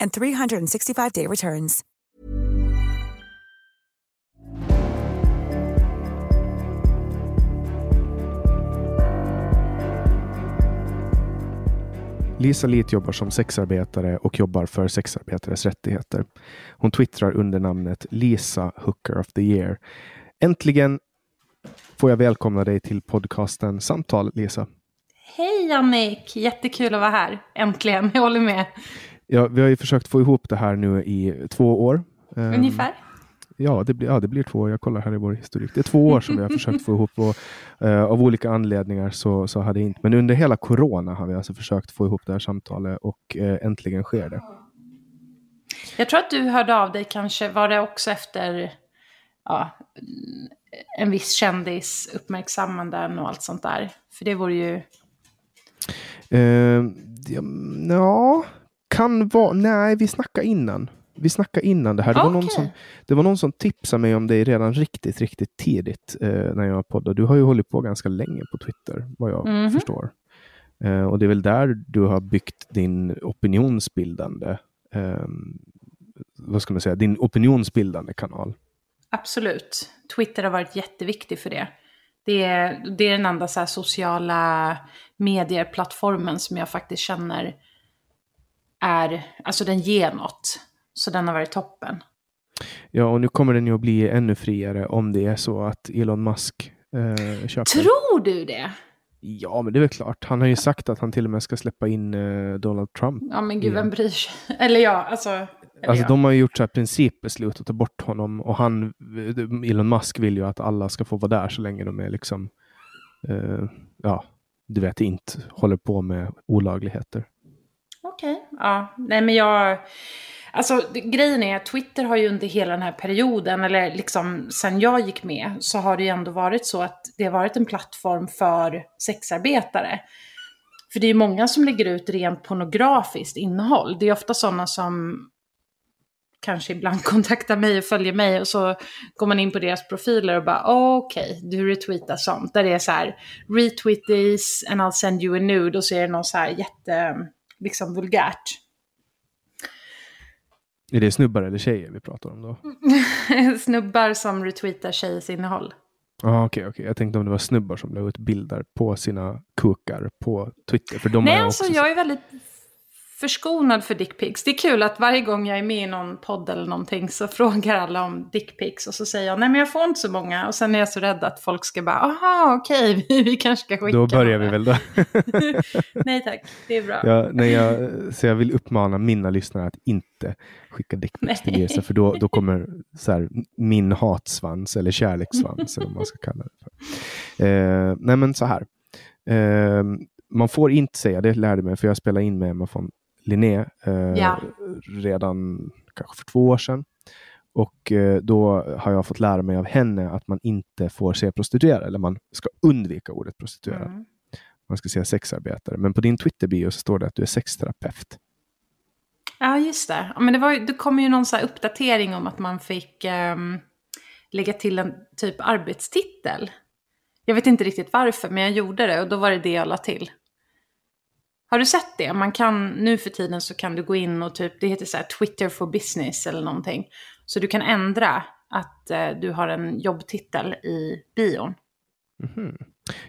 and 365-day returns. Lisa Lit jobbar som sexarbetare och jobbar för sexarbetares rättigheter. Hon twittrar under namnet Lisa Hooker of the Year. Äntligen får jag välkomna dig till podcasten Samtal, Lisa. Hej Jannik! Jättekul att vara här. Äntligen, jag håller med. Ja, vi har ju försökt få ihop det här nu i två år. Ehm, Ungefär. Ja det, blir, ja, det blir två år. Jag kollar här i vår historik. Det är två år som vi har försökt få ihop och eh, av olika anledningar så, så har det inte. Men under hela corona har vi alltså försökt få ihop det här samtalet och eh, äntligen sker det. Jag tror att du hörde av dig kanske, var det också efter ja, en viss kändis uppmärksammanden och allt sånt där? För det vore ju... Eh, ja, ja, kan vara. Nej, vi snackade innan. Vi snackade innan det här. Det, var någon som, det var någon som tipsade mig om dig redan riktigt, riktigt tidigt eh, när jag poddade. Du har ju hållit på ganska länge på Twitter, vad jag Mhm. förstår. Eh, och det är väl där du har byggt din opinionsbildande, eh, vad ska man säga, din opinionsbildande kanal. Absolut. Twitter har varit jätteviktig för det. Det är, det är den enda så sociala medieplattformen som jag faktiskt känner är, alltså den ger något. Så den har varit toppen. Ja, och nu kommer den ju att bli ännu friare om det är så att Elon Musk eh, köper. Tror du det? Ja, men det är väl klart. Han har ju sagt att han till och med ska släppa in eh, Donald Trump. Ja men gud, Igen. vem bryr sig? Eller ja, alltså. Alltså ja. de har ju gjort så här principbeslut att ta bort honom och han, Elon Musk vill ju att alla ska få vara där så länge de är liksom, eh, ja, du vet, inte håller på med olagligheter. Okej, ja. Nej men jag... Alltså grejen är att Twitter har ju under hela den här perioden, eller liksom sen jag gick med, så har det ju ändå varit så att det har varit en plattform för sexarbetare. För det är ju många som lägger ut rent pornografiskt innehåll. Det är ofta sådana som kanske ibland kontaktar mig och följer mig och så går man in på deras profiler och bara okej, du retweetar sånt. Där det är så här, retweet this and I'll send you a nude och så är det någon så här jätte, liksom vulgärt. Är det snubbar eller tjejer vi pratar om då? Snubbar som retweetar tjejers innehåll. Ja, okej, okej. Jag tänkte om det var snubbar som la ut bilder på sina kukar på Twitter. För de Nej, alltså också jag är väldigt förskonad för dickpics. Det är kul att varje gång jag är med i någon podd eller någonting så frågar alla om dickpics och så säger jag nej men jag får inte så många och sen är jag så rädd att folk ska bara aha okej vi, vi kanske ska skicka Då börjar vi några." väl då. nej tack, det är bra. Ja, nej, jag, så jag vill uppmana mina lyssnare att inte skicka dickpics till. Lisa, för då, då kommer så här, min hatsvans eller kärlekssvans, eller vad man ska kalla det för. Eh, nej, men så här. Eh, man får inte säga, det lärde mig, för jag spelade in med Emma von Linné eh, Ja. redan kanske för två år sedan. Och eh, då har jag fått lära mig av henne att man inte får säga prostituerad, eller man ska undvika ordet prostituerad. Mm. Man ska säga sexarbetare. Men på din Twitter-bio så står det att du är sexterapeut. Ja, just det. Men det, var, det kom ju någon så här uppdatering om att man fick ehm, lägga till en typ arbetstitel. Jag vet inte riktigt varför, men jag gjorde det och då var det det jag la till. Har du sett det? Man kan, nu för tiden så kan du gå in och typ, det heter så här Twitter for business eller någonting. Så du kan ändra att eh, du har en jobbtitel i bion. Mhm.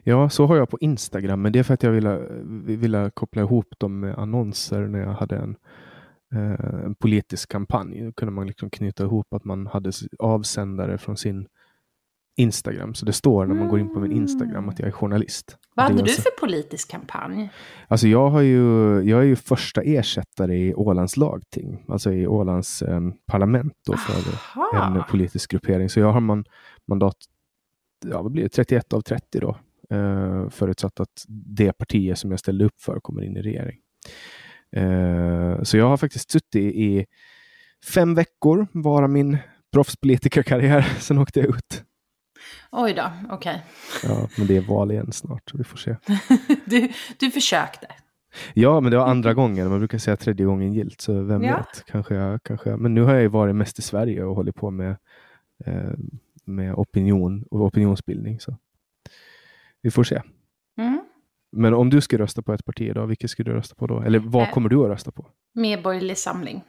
Ja, så har jag på Instagram, men det är för att jag ville, ville koppla ihop dem med annonser när jag hade en, eh, en politisk kampanj. Då kunde man liksom knyta ihop att man hade avsändare från sin Instagram. Så det står när man går in på min Instagram att jag är journalist. Vad hade du alltså- för politisk kampanj? Alltså jag, har ju, jag är ju första ersättare i Ålands lagting, alltså i Ålands eh, parlament då för Aha. en politisk gruppering. Så jag har man, mandat, ja vad blir det, 31 av 30 då. Eh, förutsatt att det partiet som jag ställde upp för kommer in i regering. Eh, så jag har faktiskt suttit i fem veckor, vara min proffspolitikerkarriär. Sen åkte jag ut. Oj då, okej. Ja, men det är val igen snart, så vi får se. Du, du försökte. Ja, men det var andra gången. Man brukar säga tredje gången gilt, så vem Ja. vet. Kanske jag, kanske jag. Men nu har jag ju varit mest i Sverige och hållit på med, eh, med opinion och opinionsbildning. Så. Vi får se. Mm. Men om du skulle rösta på ett parti idag, vilket skulle du rösta på då? Eller vad Eh. kommer du att rösta på? Medborgerlig samling.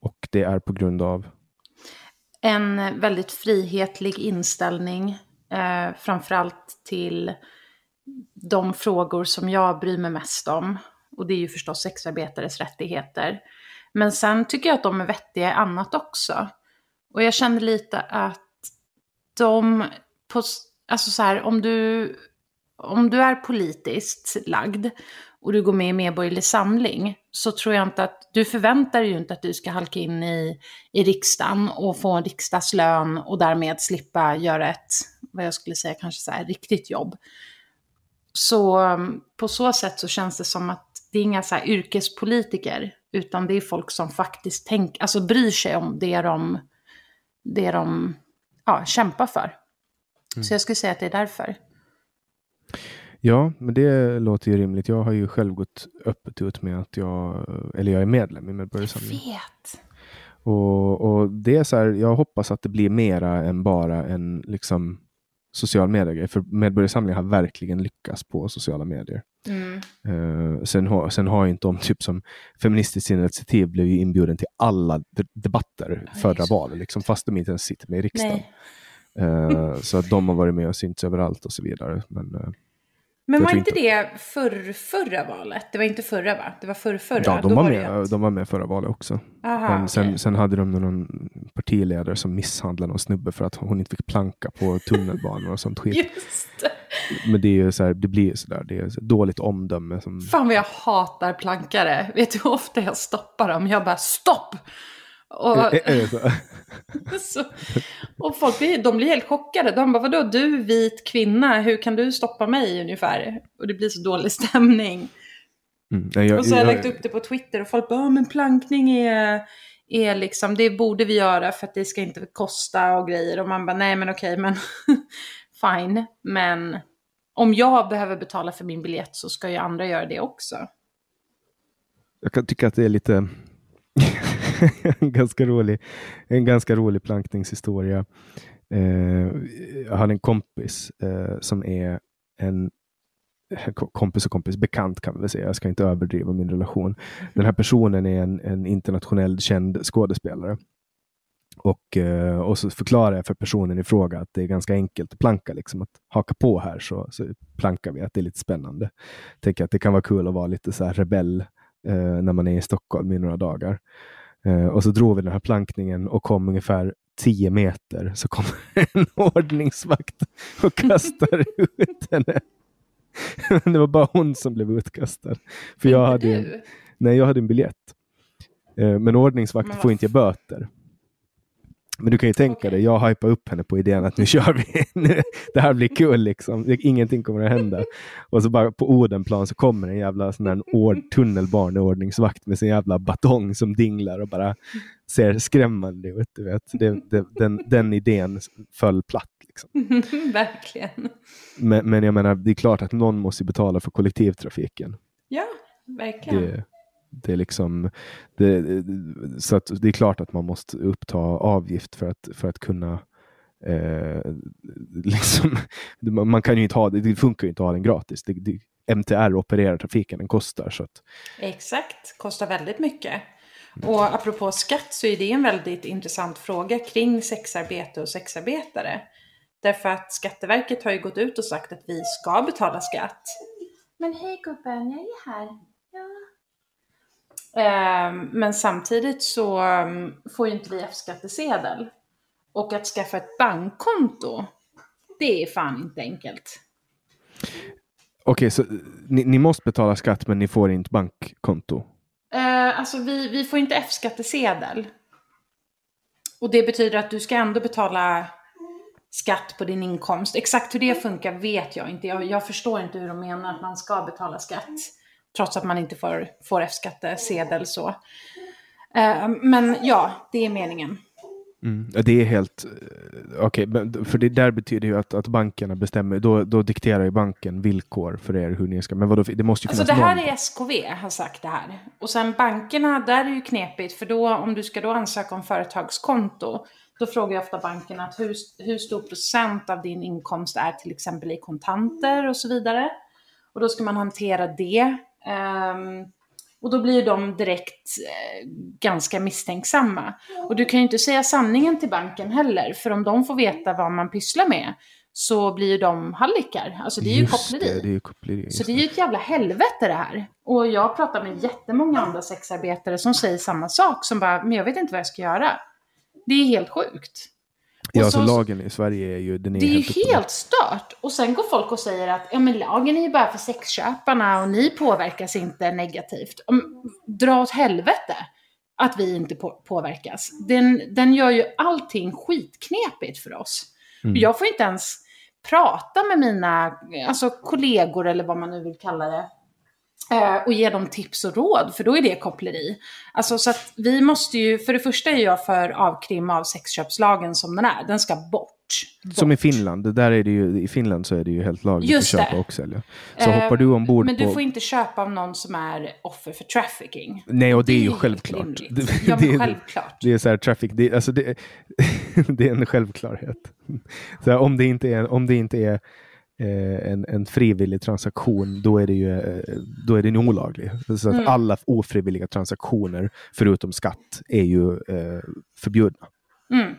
Och det är på grund av... En väldigt frihetlig inställning, eh, framförallt till de frågor som jag bryr mig mest om. Och det är ju förstås sexarbetares rättigheter. Men sen tycker jag att de är vettiga i annat också. Och jag känner lite att de, på, alltså så här, om du, om du är politiskt lagd och du går med i Medborgerlig Samling så tror jag inte att, du förväntar dig ju inte att du ska halka in i, i riksdagen och få en riksdagslön och därmed slippa göra ett, vad jag skulle säga kanske så här, riktigt jobb. Så um, på så sätt så känns det som att det är inga så här yrkespolitiker, utan det är folk som faktiskt tänk, alltså bryr sig om det de, det de ja, kämpar för. Så jag skulle säga att det är därför. Ja, men det låter ju rimligt. Jag har ju själv gått öppet ut med att jag, eller jag är medlem i Medborgarsamlingen. Vet. Och, och det är så här, jag hoppas att det blir mera än bara en liksom, social medier För Medborgarsamlingen har verkligen lyckats på sociala medier. Mm. Eh, sen, har, sen har ju inte de, typ som Feministiskt initiativ blev ju inbjuden till alla de debatter förra valet, liksom, fast de inte ens sitter med i riksdagen. Eh, så att de har varit med och synts överallt och så vidare. Men, eh, Men var inte det förr, förra valet? Det var inte förra va? Det var förr, förra. ja, de Då var, det med, de var med förra valet också. Aha, Men sen, okej. sen hade de någon partiledare som misshandlade någon snubbe för att hon inte fick planka på tunnelbanan och sånt skit. Just det. Men det är ju så här, det blir ju så där, det är så dåligt omdöme. Som, Fan vad jag hatar plankare. Vet du hur ofta jag stoppar dem? Jag bara stopp! Och, så? och folk blir, de blir helt chockade. De bara, vadå du vit kvinna, hur kan du stoppa mig ungefär? Och det blir så dålig stämning. Mm, nej, jag, Och så har jag jag- lagt upp det på Twitter och folk bara, "Ja, men plankning är, är liksom, det borde vi göra för att det ska inte kosta och grejer. Och man bara, nej men okej, men fine. Men om jag behöver betala för min biljett så ska ju andra göra det också. Jag kan tycka att det är lite en, ganska rolig, en ganska rolig plankningshistoria. Eh, jag hade en kompis eh, som är en kompis och kompis, bekant kan vi väl säga. Jag ska inte överdriva min relation. Den här personen är en, en internationellt känd skådespelare. Och, eh, och så förklarar jag för personen i fråga att det är ganska enkelt att planka. Liksom, att haka på här så, så plankar vi, att det är lite spännande. Tänker att det kan vara kul att vara lite så här rebell eh, när man är i Stockholm i några dagar. Eh, och så drog vi den här plankningen och kom ungefär 10 meter så kom en ordningsvakt och kastade ut henne. Det var bara hon som blev utkastad. För jag hade, en, nej, jag hade en biljett. Eh, men ordningsvakter får inte ge böter. Men du kan ju tänka okay. dig, jag hypar upp henne på idén att nu kör vi. det här blir kul liksom. Ingenting kommer att hända. Och så bara på Odenplan så kommer en jävla sån där ord, tunnelbaneordningsvakt med sin jävla batong som dinglar och bara ser skrämmande ut. Du vet. Det, det, den, den idén föll platt. Liksom. verkligen. Men, men jag menar, det är klart att någon måste betala för kollektivtrafiken. Ja, verkligen. Det, det är liksom, det, så att det är klart att man måste uppta avgift för att, för att kunna eh, liksom, man kan ju inte ha, det funkar ju inte att ha den gratis. Det, det, MTR opererar trafiken, den kostar. Så att... Exakt, kostar väldigt mycket. Och apropå skatt så är det en väldigt intressant fråga kring sexarbete och sexarbetare. Därför att Skatteverket har ju gått ut och sagt att vi ska betala skatt. Men hej gubben, jag är här. Ja. Ehm, men samtidigt så ehm, får ju inte vi F-skattesedel. Och att skaffa ett bankkonto, det är fan inte enkelt. Okej, okay, så ni, ni, måste betala skatt men ni får inte bankkonto? Uh, alltså vi, vi får inte F-skattesedel. Och det betyder att du ska ändå betala skatt på din inkomst. Exakt hur det funkar vet jag inte. Jag, jag förstår inte hur de menar att man ska betala skatt. Trots att man inte får, får F-skattesedel så. Uh, men ja, det är meningen. Mm. Det är helt... Eh, okej, okay, för det där betyder ju att, att bankerna bestämmer, då, då dikterar ju banken villkor för er hur ni ska... Men vadå, det måste ju Alltså det här någon... är SKV har sagt det här. Och sen bankerna, där är ju knepigt, för då om du ska då ansöka om företagskonto, då frågar jag ofta bankerna att hur, hur stor procent av din inkomst är till exempel i kontanter och så vidare. Och då ska man hantera det. Um, och då blir de direkt eh, ganska misstänksamma. Och du kan ju inte säga sanningen till banken heller, för om de får veta vad man pysslar med så blir de hallickar. Alltså det är ju koppleri. Det, det är koppleri. Så det är ju ett jävla helvete det här. Och jag pratar med jättemånga andra sexarbetare som säger samma sak, som bara, men jag vet inte vad jag ska göra. Det är helt sjukt. Ja, så, alltså lagen i Sverige är ju... Den är det är helt ju helt stört. Och sen går folk och säger att ja, men lagen är ju bara för sexköparna och ni påverkas inte negativt. Dra åt helvete att vi inte på påverkas. Den, den gör ju allting skitknepigt för oss. Mm. Jag får inte ens prata med mina alltså, kollegor eller vad man nu vill kalla det och ge dem tips och råd, för då är det koppleri. Alltså så att vi måste ju, för det första är jag för avkrim av sexköpslagen som den är, den ska bort. bort. Som i Finland, där är det ju, i Finland så är det ju helt lagligt att köpa och sälja. Så eh, hoppar du ombord Men du på... får inte köpa av någon som är offer för trafficking. Nej, och det, det är ju självklart. Det, ja, men självklart. Det är så här, traffic, det, alltså det, det är en självklarhet. Så här, om, det inte är, om det inte är eh, en, en frivillig transaktion, då är det ju eh, då är den olaglig. Så att mm. alla ofrivilliga transaktioner, förutom skatt, är ju eh, förbjudna. Mm.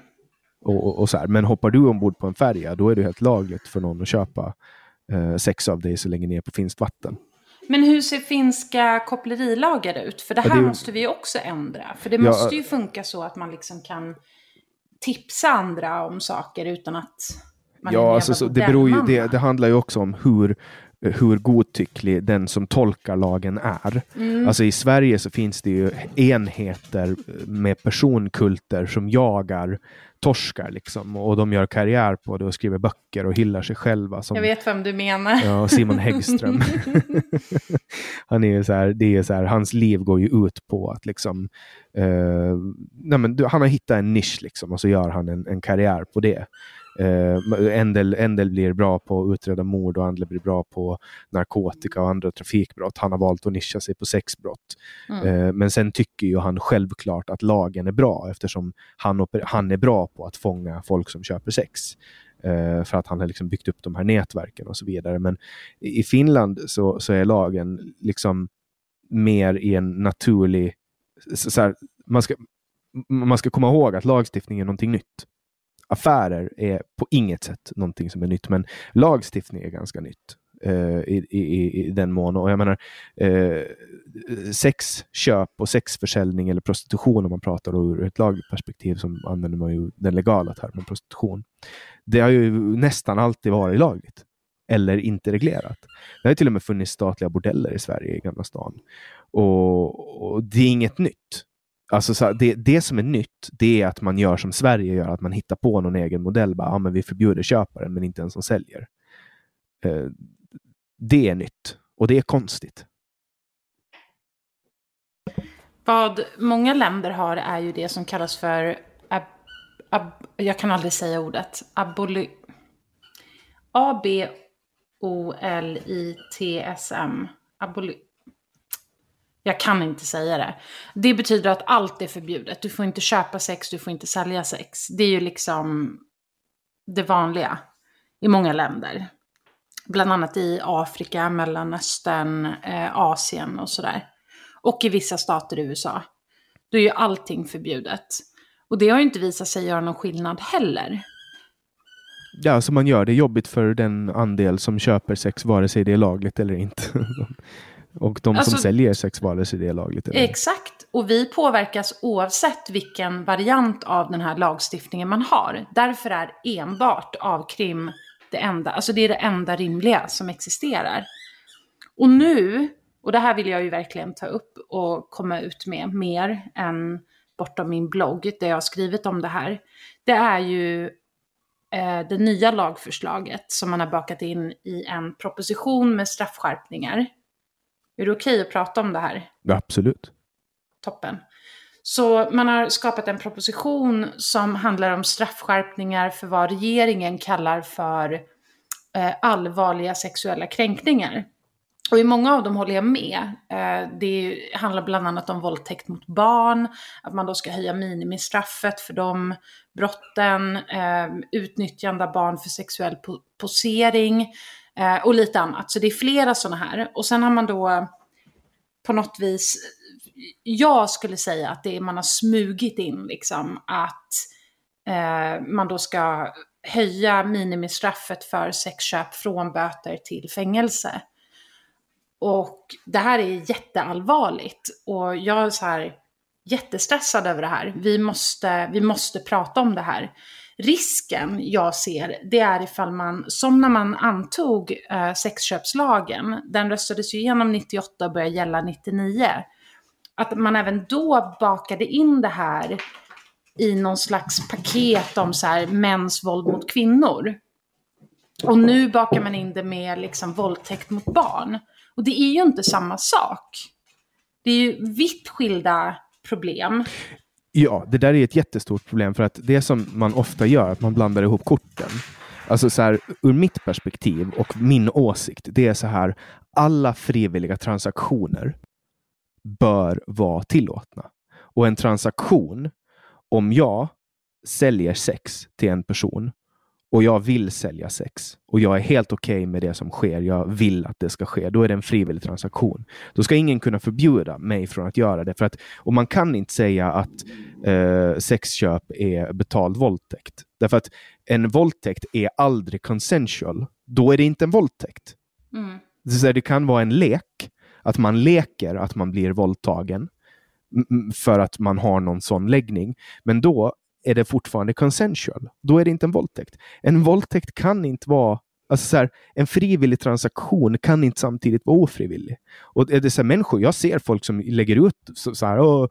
Och, och, och, så här. Men hoppar du ombord på en färja, då är det helt lagligt för någon att köpa eh, sex av dig så länge ni är på finskt vatten. Men hur ser finska kopplerilagar ut? För det här ja, det måste vi också ändra. För det ja, måste ju funka så att man liksom kan tipsa andra om saker utan att ja, alltså, så, det, beror ju, det, det, handlar ju också om hur, hur godtycklig den som tolkar lagen är. Mm. Alltså i Sverige så finns det ju enheter med personkulter som jagar torskar liksom och de gör karriär på det och skriver böcker och hyllar sig själva. Som, jag vet vem du menar. Ja, Simon Häggström. han är så här, det är så här, hans liv går ju ut på att liksom, eh, nej men, han har hittat en nisch liksom och så gör han en, en karriär på det. Uh, en, del, en del blir bra på att utreda mord och andra blir bra på narkotika och andra trafikbrott. Han har valt att nischa sig på sexbrott. Mm. Uh, men sen tycker ju han självklart att lagen är bra eftersom han, han är bra på att fånga folk som köper sex. Uh, för att han har liksom byggt upp de här nätverken och så vidare. Men i Finland så, så är lagen liksom mer i en naturlig... Så, så här, man, ska, man ska komma ihåg att lagstiftning är någonting nytt affärer är på inget sätt någonting som är nytt, men lagstiftning är ganska nytt. Uh, i, i, i, den mån. Och jag menar, eh, uh, sexköp och sexförsäljning eller prostitution om man pratar ur ett lagperspektiv, som använder man ju den legala termen prostitution. Det har ju nästan alltid varit lagligt eller inte reglerat. Det har till och med funnits statliga bordeller i Sverige i Gamla stan. Och, och det är inget nytt. Alltså så här, det, det som är nytt, det är att man gör som Sverige gör, att man hittar på någon egen modell. Bara, ah, men vi förbjuder köparen, men inte den som säljer. Eh, det är nytt och det är konstigt. Vad många länder har är ju det som kallas för, ab, ab, jag kan aldrig säga ordet, aboli, A-B-O-L-I-T-S-M. Aboli, jag kan inte säga det. Det betyder att allt är förbjudet. Du får inte köpa sex, du får inte sälja sex. Det är ju liksom det vanliga i många länder. Bland annat i Afrika, Mellanöstern, eh, Asien och sådär. Och i vissa stater i USA. Då är ju allting förbjudet. Och det har ju inte visat sig göra någon skillnad heller. Ja, så alltså man gör det jobbigt för den andel som köper sex, vare sig det är lagligt eller inte. Och de alltså, som säljer sex, vare sig det är lagligt eller. Exakt. Och vi påverkas oavsett vilken variant av den här lagstiftningen man har. Därför är enbart avkrim det enda, alltså det är det enda rimliga som existerar. Och nu, och det här vill jag ju verkligen ta upp och komma ut med mer än bortom min blogg där jag har skrivit om det här. Det är ju eh, det nya lagförslaget som man har bakat in i en proposition med straffskärpningar. Är det okej okay att prata om det här? Ja, absolut. Toppen. Så man har skapat en proposition som handlar om straffskärpningar för vad regeringen kallar för eh, allvarliga sexuella kränkningar. Och i många av dem håller jag med. Eh, det handlar bland annat om våldtäkt mot barn, att man då ska höja minimistraffet för de brotten, eh, utnyttjande av barn för sexuell posering eh, och lite annat. Så det är flera sådana här. Och sen har man då på något vis jag skulle säga att det är, man har smugit in liksom att eh, man då ska höja minimistraffet för sexköp från böter till fängelse. Och det här är jätteallvarligt och jag är så här jättestressad över det här. Vi måste, vi måste prata om det här. Risken jag ser, det är ifall man, som när man antog eh, sexköpslagen, den röstades ju igenom 98 och började gälla 99 att man även då bakade in det här i någon slags paket om så här mäns våld mot kvinnor. Och nu bakar man in det med liksom våldtäkt mot barn. Och det är ju inte samma sak. Det är ju vitt skilda problem. Ja, det där är ett jättestort problem för att det som man ofta gör, att man blandar ihop korten. Alltså så här, ur mitt perspektiv och min åsikt, det är så här, alla frivilliga transaktioner bör vara tillåtna. Och en transaktion, om jag säljer sex till en person och jag vill sälja sex och jag är helt okej okay med det som sker, jag vill att det ska ske, då är det en frivillig transaktion. Då ska ingen kunna förbjuda mig från att göra det. För att, och man kan inte säga att eh, sexköp är betald våldtäkt. Därför att en våldtäkt är aldrig consensual. Då är det inte en våldtäkt. Mm. Så det kan vara en lek, att man leker att man blir våldtagen för att man har någon sån läggning. Men då är det fortfarande consensual. Då är det inte en våldtäkt. En våldtäkt kan inte vara Alltså så här, en frivillig transaktion kan inte samtidigt vara ofrivillig. Och är det så här, människor, jag ser folk som lägger ut så, så här, Åh,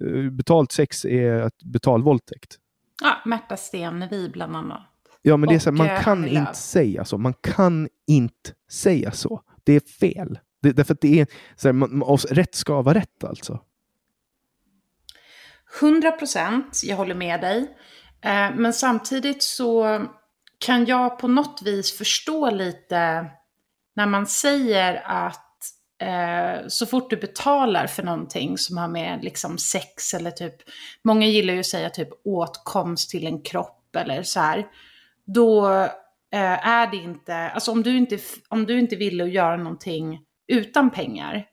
eh, betalt sex är att betald våldtäkt. Ja, Märta Stenevi bland annat. Ja, men det är så här, man eh, kan inte säga så. Man kan inte säga så. Det är fel. Det, därför att det är, så här, man, man, rätt ska vara rätt alltså. 100 procent, jag håller med dig. Eh, men samtidigt så kan jag på något vis förstå lite när man säger att eh, så fort du betalar för någonting som har med liksom sex eller typ, många gillar ju att säga typ åtkomst till en kropp eller så här. Då eh, är det inte, alltså om du inte, om du inte vill att göra någonting utan pengar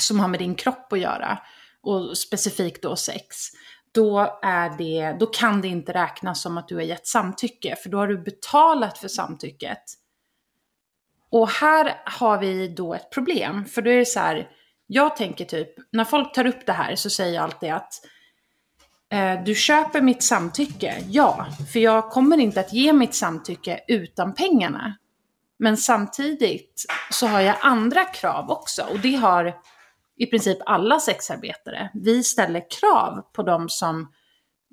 som har med din kropp att göra och specifikt då sex, då, är det, då kan det inte räknas som att du har gett samtycke, för då har du betalat för samtycket. Och här har vi då ett problem, för då är det så här, jag tänker typ, när folk tar upp det här så säger jag alltid att eh, du köper mitt samtycke, ja, för jag kommer inte att ge mitt samtycke utan pengarna. Men samtidigt så har jag andra krav också och det har i princip alla sexarbetare. Vi ställer krav på de som,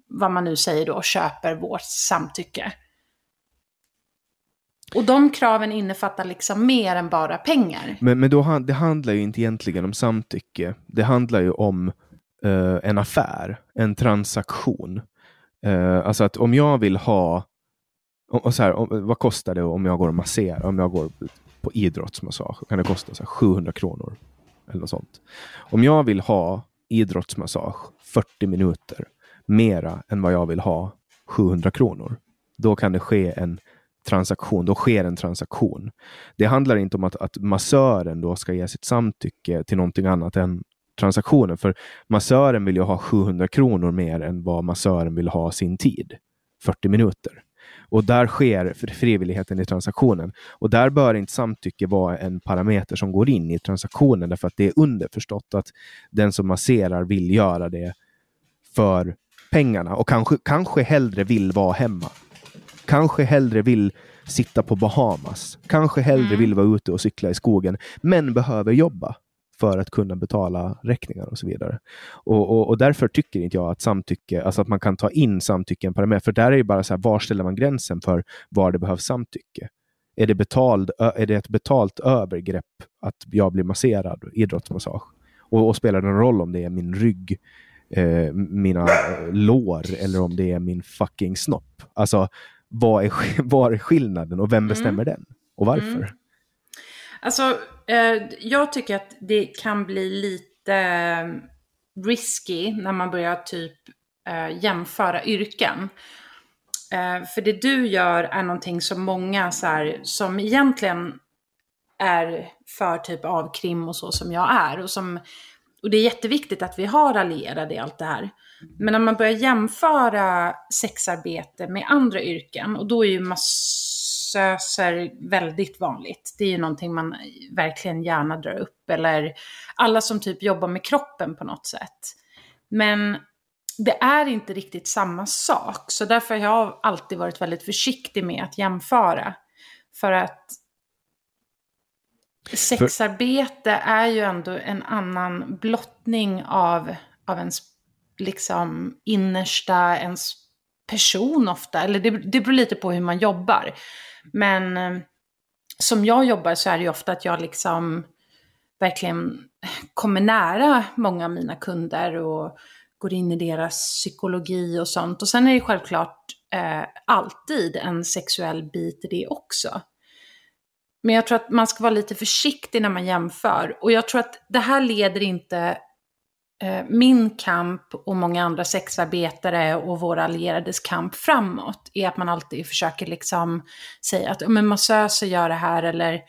vad man nu säger då, köper vårt samtycke. Och de kraven innefattar liksom mer än bara pengar. Men, men då, det handlar ju inte egentligen om samtycke. Det handlar ju om uh, en affär, en transaktion. Uh, alltså att om jag vill ha, och så här, om, vad kostar det om jag går och masserar, om jag går på idrottsmassage, kan det kosta så 700 kronor. Eller något sånt. Om jag vill ha idrottsmassage 40 minuter mera än vad jag vill ha 700 kronor, då kan det ske en transaktion, då sker en transaktion. Det handlar inte om att, att massören då ska ge sitt samtycke till någonting annat än transaktionen. För massören vill ju ha 700 kronor mer än vad massören vill ha sin tid. 40 minuter. Och där sker frivilligheten i transaktionen. Och där bör inte samtycke vara en parameter som går in i transaktionen, därför att det är underförstått att den som masserar vill göra det för pengarna och kanske, kanske hellre vill vara hemma. Kanske hellre vill sitta på Bahamas. Kanske hellre mm. vill vara ute och cykla i skogen, men behöver jobba för att kunna betala räkningar och så vidare. Och, och, och, därför tycker inte jag att samtycke, alltså att man kan ta in samtycke en parameter, för där är det bara så här, var ställer man gränsen för var det behövs samtycke? Är det, betald, är det ett betalt övergrepp att jag blir masserad, idrottsmassage? Och, och spelar det någon roll om det är min rygg, eh, mina eh, lår eller om det är min fucking snopp? Alltså, vad är, vad är skillnaden och vem mm. bestämmer mm. den? Och varför? Mm. Alltså, Eh, jag tycker att det kan bli lite eh, risky när man börjar typ eh, jämföra yrken. Eh, för det du gör är någonting som många så här, som egentligen är för typ av krim och så som jag är. Och, som, och det är jätteviktigt att vi har allierade i allt det här. Men när man börjar jämföra sexarbete med andra yrken, och då är ju massöser väldigt vanligt. Det är ju någonting man verkligen gärna drar upp. Eller alla som typ jobbar med kroppen på något sätt. Men det är inte riktigt samma sak. Så därför har jag alltid varit väldigt försiktig med att jämföra. För att sexarbete är ju ändå en annan blottning av, av ens liksom innersta, ens person ofta. Eller det, det beror lite på hur man jobbar. Men eh, som jag jobbar så är det ju ofta att jag liksom verkligen kommer nära många av mina kunder och går in i deras psykologi och sånt. Och sen är det självklart eh, alltid en sexuell bit i det också. Men jag tror att man ska vara lite försiktig när man jämför. Och jag tror att det här leder inte min kamp och många andra sexarbetare och våra allierades kamp framåt är att man alltid försöker liksom säga att men massöser gör det här eller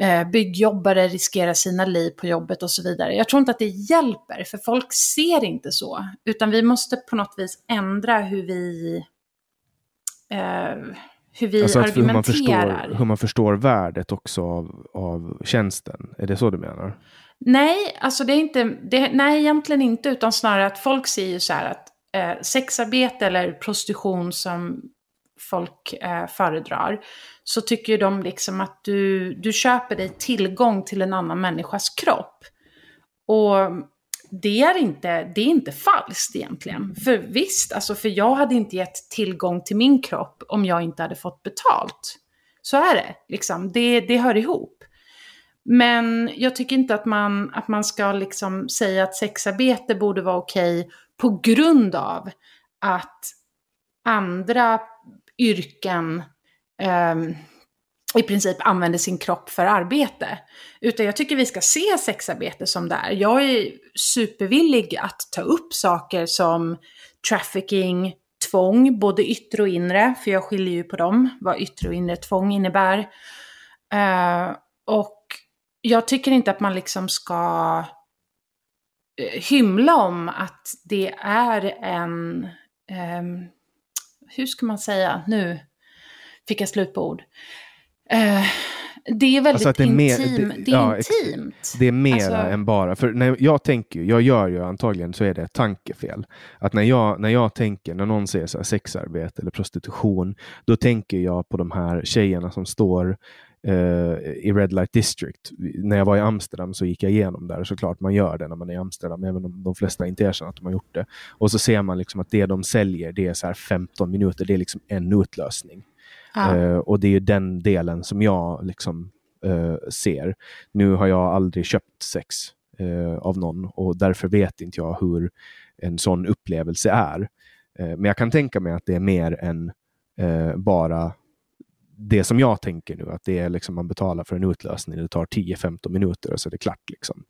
eh, byggjobbare riskerar sina liv på jobbet och så vidare. Jag tror inte att det hjälper, för folk ser inte så. Utan vi måste på något vis ändra hur vi, eh, hur vi alltså argumenterar. Hur man, förstår, hur man förstår värdet också av, av tjänsten. Är det så du menar? Nej, alltså det är inte, det, nej egentligen inte, utan snarare att folk ser ju så här att eh, sexarbete eller prostitution som folk eh, föredrar, så tycker ju de liksom att du, du köper dig tillgång till en annan människas kropp. Och det är inte, det är inte falskt egentligen. För visst, alltså för jag hade inte gett tillgång till min kropp om jag inte hade fått betalt. Så är det, liksom. Det, det hör ihop. Men jag tycker inte att man, att man ska liksom säga att sexarbete borde vara okej okay på grund av att andra yrken um, i princip använder sin kropp för arbete. Utan jag tycker vi ska se sexarbete som det är. Jag är supervillig att ta upp saker som trafficking, tvång, både yttre och inre, för jag skiljer ju på dem, vad yttre och inre tvång innebär. Uh, och jag tycker inte att man liksom ska eh, hymla om att det är en, um, hur ska man säga, nu fick jag slut på ord. Uh, det är väldigt alltså det är mer, intim, det, det är ja, intimt. Det är mer alltså, än bara, för när jag tänker, jag gör ju antagligen så är det ett tankefel. Att när jag, när jag tänker, när någon säger så sexarbete eller prostitution, då tänker jag på de här tjejerna som står eh, i Red Light District. När jag var i Amsterdam så gick jag igenom där. Såklart man gör det när man är i Amsterdam, även om de flesta inte erkänner att de har gjort det. Och så ser man liksom att det de säljer, det är så här 15 minuter. Det är liksom en utlösning. Ja. Eh, och det är ju den delen som jag liksom eh, ser. Nu har jag aldrig köpt sex eh, av någon och därför vet inte jag hur en sån upplevelse är. Eh, men jag kan tänka mig att det är mer än eh, bara det som jag tänker nu, att det är liksom man betalar för en utlösning, det tar 10-15 minuter och så är det klart. Liksom.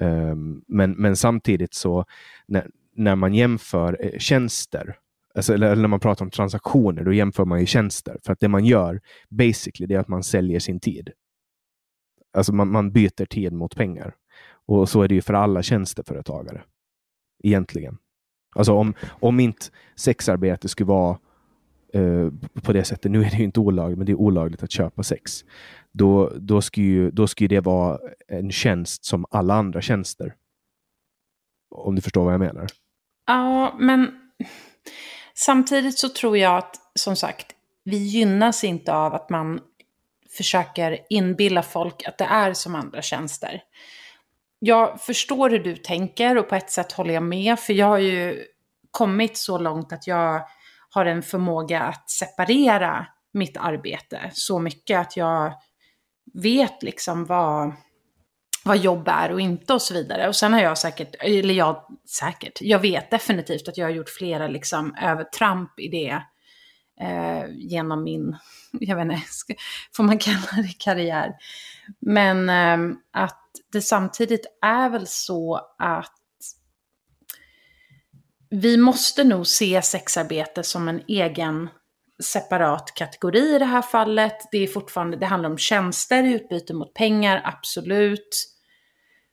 Um, men, men samtidigt så när, när man jämför eh, tjänster, alltså, eller, eller, när man pratar om transaktioner, då jämför man ju tjänster. För att det man gör, basically, det är att man säljer sin tid. Alltså man, man byter tid mot pengar. Och så är det ju för alla tjänsteföretagare. Egentligen. Alltså om, om inte sexarbete skulle vara Eh, på det sättet, nu är det ju inte olagligt, men det är olagligt att köpa sex. Då, då, ska ju, då skulle det vara en tjänst som alla andra tjänster. Om du förstår vad jag menar. Ja, men samtidigt så tror jag att, som sagt, vi gynnas inte av att man försöker inbilla folk att det är som andra tjänster. Jag förstår hur du tänker och på ett sätt håller jag med, för jag har ju kommit så långt att jag har en förmåga att separera mitt arbete så mycket att jag vet liksom vad, vad jobb är och inte och så vidare. Och sen har jag säkert, eller jag säkert, jag vet definitivt att jag har gjort flera liksom övertramp i det eh, genom min, jag vet inte, får man kalla det karriär? Men eh, att det samtidigt är väl så att vi måste nog se sexarbete som en egen separat kategori i det här fallet. Det är fortfarande, det handlar om tjänster i utbyte mot pengar, absolut.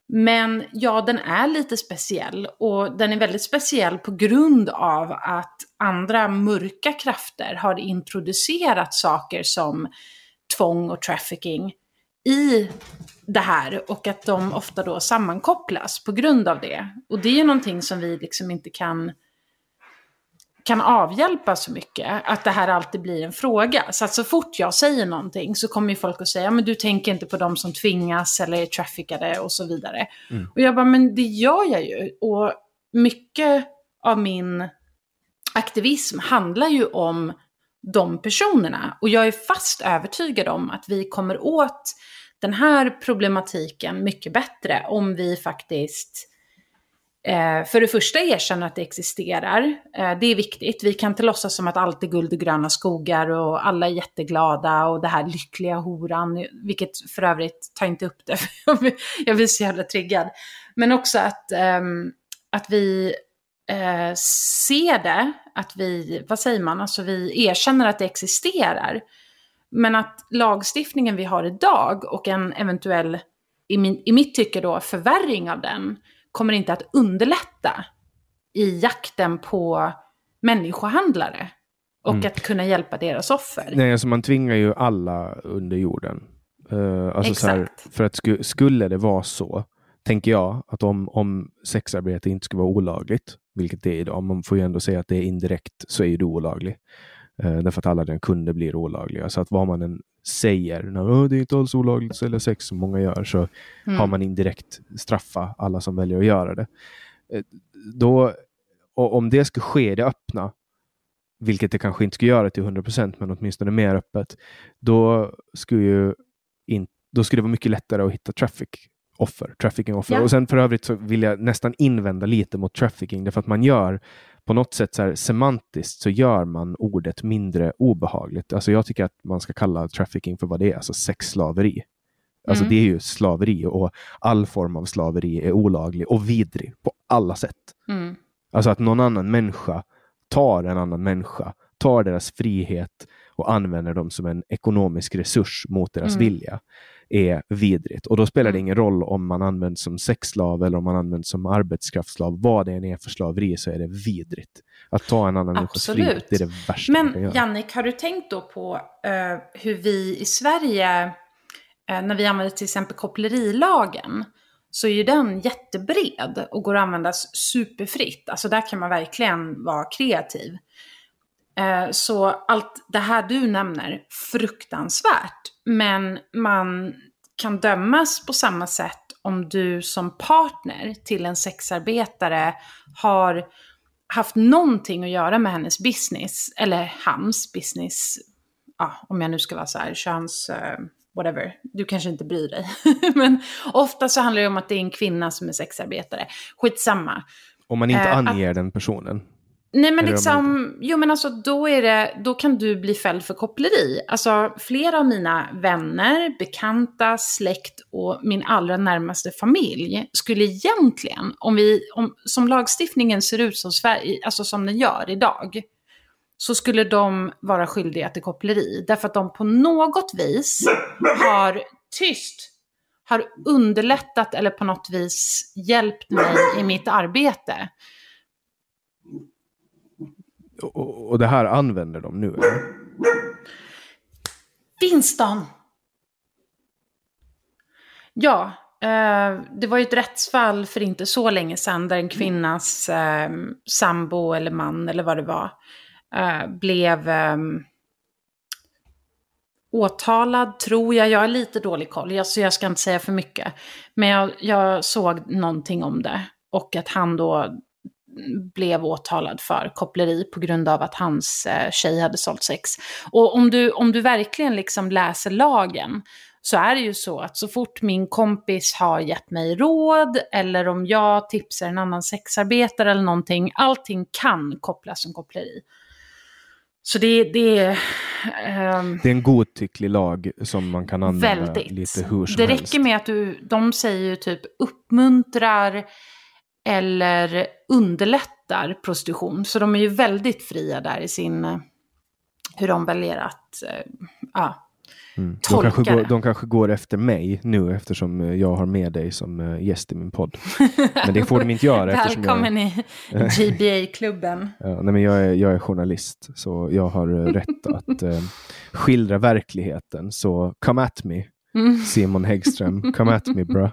Men ja, den är lite speciell och den är väldigt speciell på grund av att andra mörka krafter har introducerat saker som tvång och trafficking i det här och att de ofta då sammankopplas på grund av det. Och det är ju någonting som vi liksom inte kan, kan avhjälpa så mycket, att det här alltid blir en fråga. Så att så fort jag säger någonting så kommer ju folk att säga, men du tänker inte på de som tvingas eller är traffickade och så vidare. Mm. Och jag bara, men det gör jag ju. Och mycket av min aktivism handlar ju om de personerna. Och jag är fast övertygad om att vi kommer åt den här problematiken mycket bättre om vi faktiskt eh, för det första erkänner att det existerar. Eh, det är viktigt. Vi kan inte låtsas som att allt är guld och gröna skogar och alla är jätteglada och det här lyckliga horan, vilket för övrigt, ta inte upp det, jag blir så jävla triggad. Men också att, eh, att vi eh, ser det, att vi, vad säger man, alltså vi erkänner att det existerar. Men att lagstiftningen vi har idag och en eventuell, i, min, i mitt tycke då, förvärring av den kommer inte att underlätta i jakten på människohandlare. Och mm. att kunna hjälpa deras offer. Nej, alltså man tvingar ju alla under jorden. Uh, alltså Exakt. Här, för att sku, skulle det vara så, tänker jag, att om, om sexarbete inte skulle vara olagligt, vilket det är idag, man får ju ändå säga att det är indirekt, så är det olagligt. Uh, därför att alla dina kunder blir olagliga. Så att vad man än säger, när det är inte alls olagligt att sälja sex som många gör, så mm. har man indirekt straffa alla som väljer att göra det. Uh, då, och om det ska ske i det öppna, vilket det kanske inte ska göra till 100 procent, men åtminstone mer öppet, då skulle, ju in, då skulle det vara mycket lättare att hitta traffic offer, trafficking-offer. Ja. Och sen för övrigt så vill jag nästan invända lite mot trafficking, därför att man gör på något sätt så här, semantiskt så gör man ordet mindre obehagligt. Alltså jag tycker att man ska kalla trafficking för vad det är, alltså sexslaveri. Alltså mm. det är ju slaveri och all form av slaveri är olaglig och vidrig på alla sätt. Mm. Alltså att någon annan människa tar en annan människa, tar deras frihet och använder dem som en ekonomisk resurs mot deras mm. vilja är vidrigt. Och då spelar det mm. ingen roll om man används som sexslav eller om man används som arbetskraftsslav. Vad det än är för slaveri så är det vidrigt. Att ta en annan människas frihet, det är det värsta Men man kan göra. Jannik, har du tänkt då på uh, hur vi i Sverige, uh, när vi använder till exempel kopplerilagen, så är ju den jättebred och går att användas superfritt. Alltså där kan man verkligen vara kreativ. Eh, så allt det här du nämner, fruktansvärt. Men man kan dömas på samma sätt om du som partner till en sexarbetare har haft någonting att göra med hennes business, eller hans business, ja, om jag nu ska vara så här, köns... Uh, whatever, du kanske inte bryr dig. Men ofta så handlar det om att det är en kvinna som är sexarbetare. Skitsamma. Om man inte uh, anger att, den personen? Nej men liksom, jo men alltså då är det, då kan du bli fälld för koppleri. Alltså flera av mina vänner, bekanta, släkt och min allra närmaste familj skulle egentligen, om vi, om, som lagstiftningen ser ut som Sverige, alltså som den gör idag, så skulle de vara skyldiga till koppleri. Därför att de på något vis har, tyst, har underlättat eller på något vis hjälpt mig i mitt arbete. Och, och det här använder de nu? Winston! Ja, eh, det var ju ett rättsfall för inte så länge sedan där en kvinnas eh, sambo eller man eller vad det var eh, blev ehm, åtalad, tror jag. Jag har lite dålig koll, jag, så jag ska inte säga för mycket. Men jag, jag såg någonting om det. Och att han då blev åtalad för koppleri på grund av att hans eh, tjej hade sålt sex. Och om du, om du verkligen liksom läser lagen så är det ju så att så fort min kompis har gett mig råd eller om jag tipsar en annan sexarbetare eller någonting, allting kan kopplas som koppleri. Så det, det är... Um, det är en godtycklig lag som man kan använda väldigt. lite hur som Det räcker helst. med att du, de säger ju typ uppmuntrar eller underlättar prostitution. Så de är ju väldigt fria där i sin, eh, hur de väljer att äh, ja, mm. de, kanske går, de kanske går efter mig nu eftersom eh, jag har med dig som gäst i min podd. Men det får de inte göra. Välkommen jag, i GBA-klubben. ja, nej, men jag, är, jag är journalist så jag har rätt att äh, skildra verkligheten. Så come at me, mm. Simon Häggström. Come at me bra.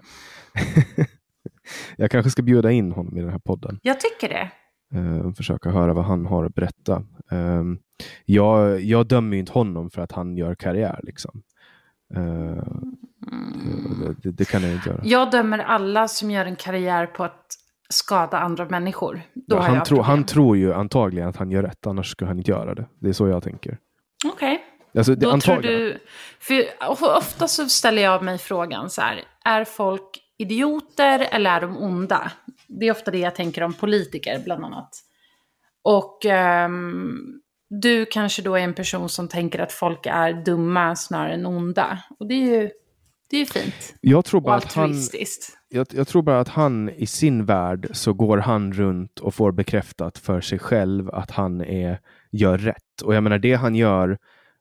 Jag kanske ska bjuda in honom i den här podden. Jag tycker det. Uh, försöka höra vad han har att berätta. Uh, jag, jag dömer inte honom för att han gör karriär. Liksom. Uh, mm. det, det, kan jag inte göra. Jag dömer alla som gör en karriär på att skada andra människor. Ja, han, tro, han tror ju antagligen att han gör rätt, annars skulle han inte göra det. Det är så jag tänker. Okej. Okay. Alltså, Då tror du... För ofta så ställer jag mig frågan så här, är folk idioter eller är de onda? Det är ofta det jag tänker om politiker bland annat. Och um, du kanske då är en person som tänker att folk är dumma snarare än onda. Och det är ju, det är ju fint. Jag tror, bara att han, jag, jag, tror bara att han i sin värld så går han runt och får bekräftat för sig själv att han är, gör rätt. Och jag menar det han gör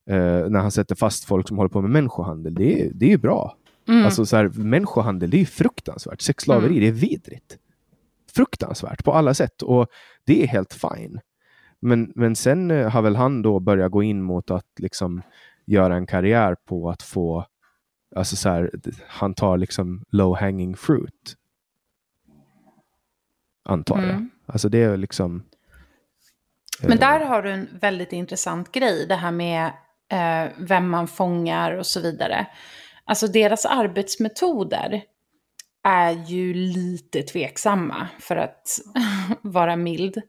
eh, när han sätter fast folk som håller på med människohandel, det, det är ju bra. Mm. Alltså så här, människohandel, det är fruktansvärt. Sexslaveri, mm. det är vidrigt. Fruktansvärt på alla sätt och det är helt fine. Men, men sen eh, har väl han då börjat gå in mot att liksom göra en karriär på att få, alltså så här, han tar liksom low hanging fruit. Antar jag. Mm. Alltså det är liksom. Men eh, där har du en väldigt intressant grej, det här med eh, vem man fångar och så vidare. Alltså deras arbetsmetoder är ju lite tveksamma för att vara mild.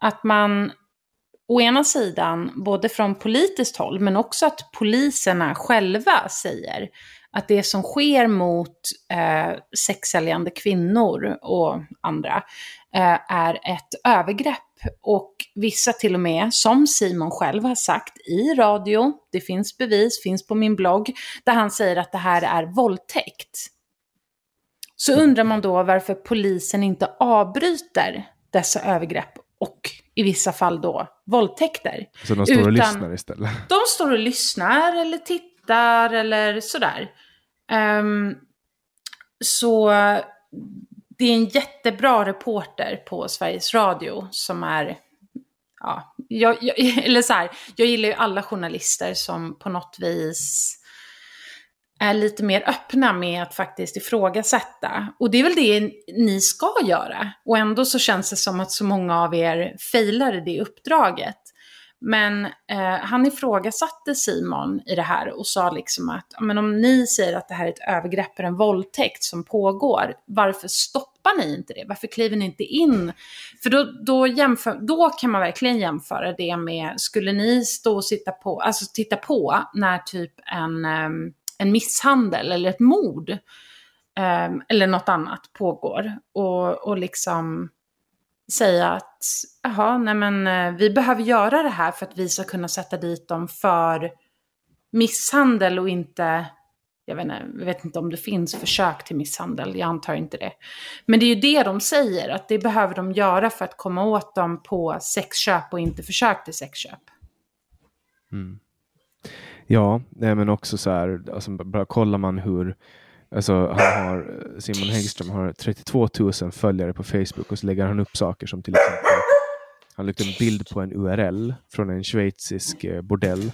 Att man å ena sidan, både från politiskt håll, men också att poliserna själva säger att det som sker mot eh, sexsäljande kvinnor och andra är ett övergrepp. Och vissa till och med, som Simon själv har sagt i radio, det finns bevis, finns på min blogg, där han säger att det här är våldtäkt. Så undrar man då varför polisen inte avbryter dessa övergrepp och i vissa fall då våldtäkter. Så de står och Utan lyssnar istället? De står och lyssnar eller tittar eller sådär. Um, så det är en jättebra reporter på Sveriges Radio som är, ja, jag, jag, eller så här, jag gillar ju alla journalister som på något vis är lite mer öppna med att faktiskt ifrågasätta. Och det är väl det ni ska göra. Och ändå så känns det som att så många av er failade det uppdraget. Men eh, han ifrågasatte Simon i det här och sa liksom att men om ni säger att det här är ett övergrepp eller en våldtäkt som pågår, varför stoppar ni inte det? Varför kliver ni inte in? För då, då, jämför, då kan man verkligen jämföra det med, skulle ni stå och sitta på, alltså titta på när typ en, ehm, en misshandel eller ett mord eh, eller något annat pågår och, och liksom säga att aha, nej men eh, vi behöver göra det här för att vi ska kunna sätta dit dem för misshandel och inte, jag vet, inte, jag vet inte om det finns försök till misshandel, jag antar inte det. Men det är ju det de säger, att det behöver de göra för att komma åt dem på sexköp och inte försök till sexköp. Mm. Ja, men också så här, alltså, bara kollar man hur Alltså, han har, eh, Simon Häggström har 32 000 följare på Facebook och så lägger han upp saker som till exempel han lagt en bild på en URL från en schweizisk eh, bordell.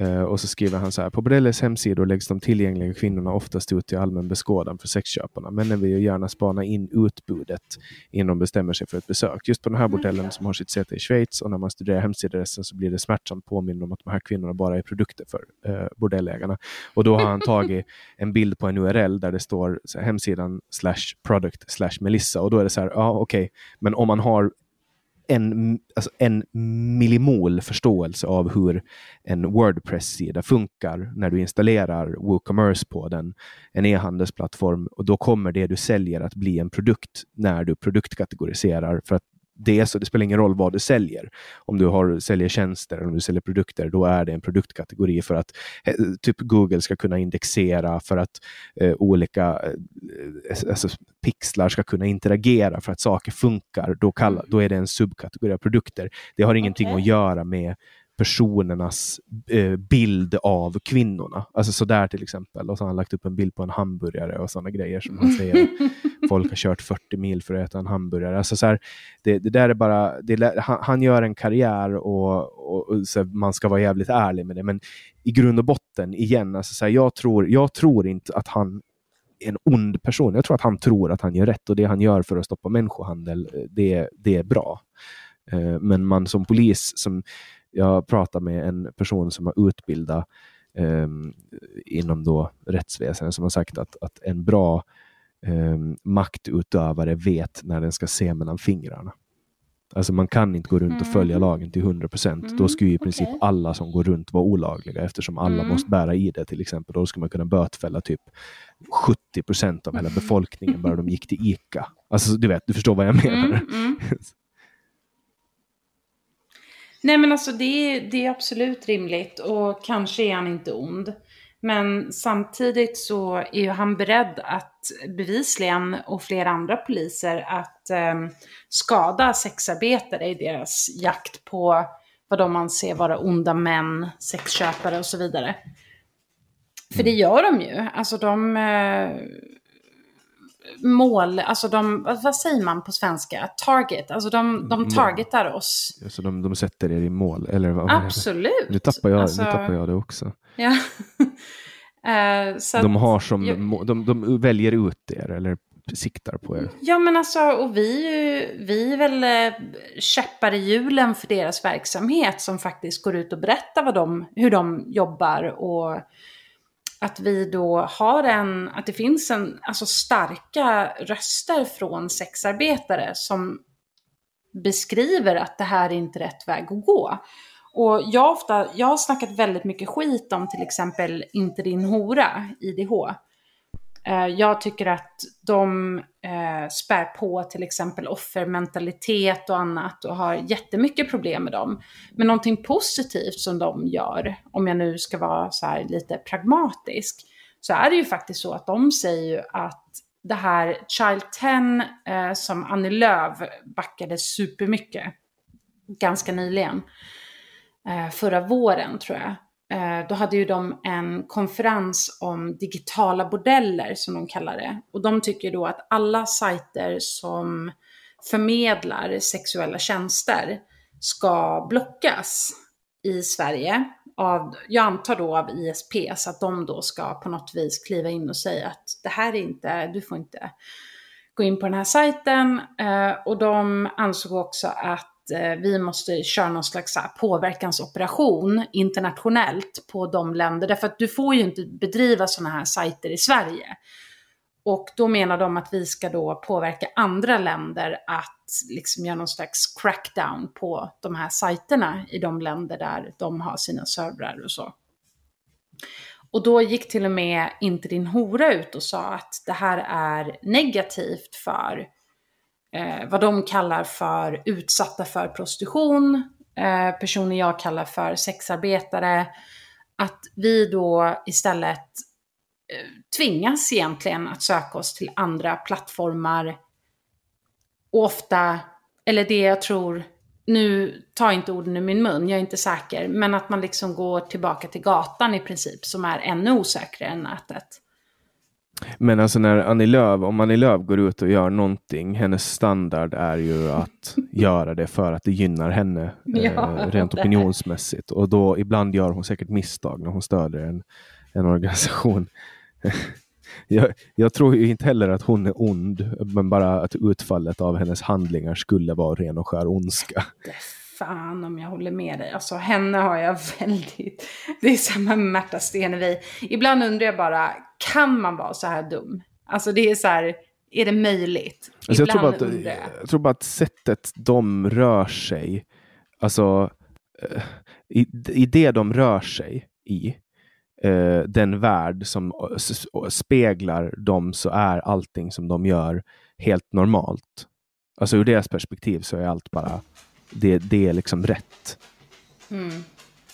Uh, och så skriver han så här, på bordellets hemsidor läggs de tillgängliga kvinnorna oftast ut till allmän beskådan för sexköparna. Männen vill ju gärna spana in utbudet innan de bestämmer sig för ett besök. Just på den här bordellen som har sitt säte i Schweiz och när man studerar hemsidadressen så blir det smärtsamt påminn om att de här kvinnorna bara är produkter för uh, bordellägarna. Och då har han tagit en bild på en URL där det står hemsidan slash product slash Melissa och då är det så här, ja okej, okay. men om man har en, alltså en millimol förståelse av hur en Wordpress-sida funkar när du installerar WooCommerce på den, en e-handelsplattform, och då kommer det du säljer att bli en produkt när du produktkategoriserar för att det, så, det spelar ingen roll vad du säljer. Om du har, säljer tjänster om du säljer produkter, då är det en produktkategori för att eh, typ Google ska kunna indexera, för att eh, olika eh, alltså, pixlar ska kunna interagera för att saker funkar. Då, kalla, då är det en subkategori av produkter. Det har ingenting okay. att göra med personernas eh, bild av kvinnorna. Alltså sådär till exempel. Och så har han lagt upp en bild på en hamburgare och sådana grejer som han säger. folk har kört 40 mil för att äta en hamburgare. Alltså så här, det, det, där är bara, det, han, han, gör en karriär och, och, och så man ska vara jävligt ärlig med det. Men i grund och botten, igen, alltså så här, jag, tror, jag tror inte att han är en ond person. Jag tror att han tror att han gör rätt och det han gör för att stoppa människohandel, eh, det, det är bra. Eh, men man som polis, som jag pratade med en person som har utbildat um, inom då rättsväsendet som har sagt att, att en bra um, maktutövare vet när den ska se mellan fingrarna. Alltså man kan inte gå runt och följa mm. lagen till 100 procent. Mm, Då skulle i princip okay. alla som går runt vara olagliga eftersom alla mm. måste bära ID till exempel. Då skulle man kunna bötfälla typ 70 procent av hela befolkningen bara de gick till ICA. Alltså du vet, du förstår vad jag menar. Mm, mm. Nej men alltså det, det är absolut rimligt och kanske är han inte ond. Men samtidigt så är ju han beredd att bevisligen och flera andra poliser att eh, skada sexarbetare i deras jakt på vad de anser vara onda män, sexköpare och så vidare. För det gör de ju. Alltså de, eh, mål, alltså de, vad säger man på svenska? Target, alltså de, de targetar oss. Så de, de sätter er i mål? Eller vad, Absolut. Nu tappar, jag, alltså, nu tappar jag det också. Ja. uh, de, har som, jag, de, de väljer ut er eller siktar på er. Ja men alltså, och vi, vi är väl eh, käppar i hjulen för deras verksamhet som faktiskt går ut och berättar vad de, hur de jobbar och att vi då har en, att det finns en, alltså starka röster från sexarbetare som beskriver att det här är inte rätt väg att gå. Och jag, ofta, jag har snackat väldigt mycket skit om till exempel Inte din hora, IDH. Eh, jag tycker att de eh, spär på till exempel offermentalitet och annat och har jättemycket problem med dem. Men någonting positivt som de gör, om jag nu ska vara så här lite pragmatisk, så är det ju faktiskt så att de säger ju att det här Child 10 eh, som Annie Lööf backade supermycket ganska nyligen, eh, Eh, förra våren tror jag, eh, då hade ju de en konferens om digitala bordeller som de kallar det. Och de tycker då att alla sajter som förmedlar sexuella tjänster ska blockas i Sverige. Av, jag antar då av ISP, så att de då ska på något vis kliva in och säga att det här är inte, du får inte gå in på den här sajten. Eh, och de ansåg också att Eh, vi måste köra någon slags påverkansoperation internationellt på de länder. Därför att du får ju inte bedriva sådana här sajter i Sverige. Och då menar de att vi ska då påverka andra länder att liksom göra någon slags crackdown på de här sajterna i de länder där de har sina servrar och så. Och då gick till och med inte din hora ut och sa att det här är negativt för eh, vad de kallar för utsatta för prostitution, eh, personer jag kallar för sexarbetare, att vi då istället eh, tvingas egentligen att söka oss till andra plattformar. Och ofta, eller det jag tror, nu tar inte orden ur min mun, jag är inte säker, men att man liksom går tillbaka till gatan i princip, som är ännu osäkrare än nätet. Men alltså när Annie Lööf, om Annie Lööf går ut och gör någonting, hennes standard är ju att göra det för att det gynnar henne ja, eh, rent opinionsmässigt. Och då ibland gör hon säkert misstag när hon stöder en, en organisation. jag, jag, tror ju inte heller att hon är ond, men bara att utfallet av hennes handlingar skulle vara ren och skär ondska. Fan om jag håller med dig. Alltså henne har jag väldigt... Det är samma med Märta Stenevi. Ibland undrar jag bara, kan man vara så här dum? Alltså det är så här, är det möjligt? Alltså jag, tror bara att, jag. tror bara att sättet de rör sig, alltså eh, i, i det de rör sig i, eh, den värld som speglar dem så är allting som de gör helt normalt. Alltså ur deras perspektiv så är allt bara, det, det är liksom rätt. Mm.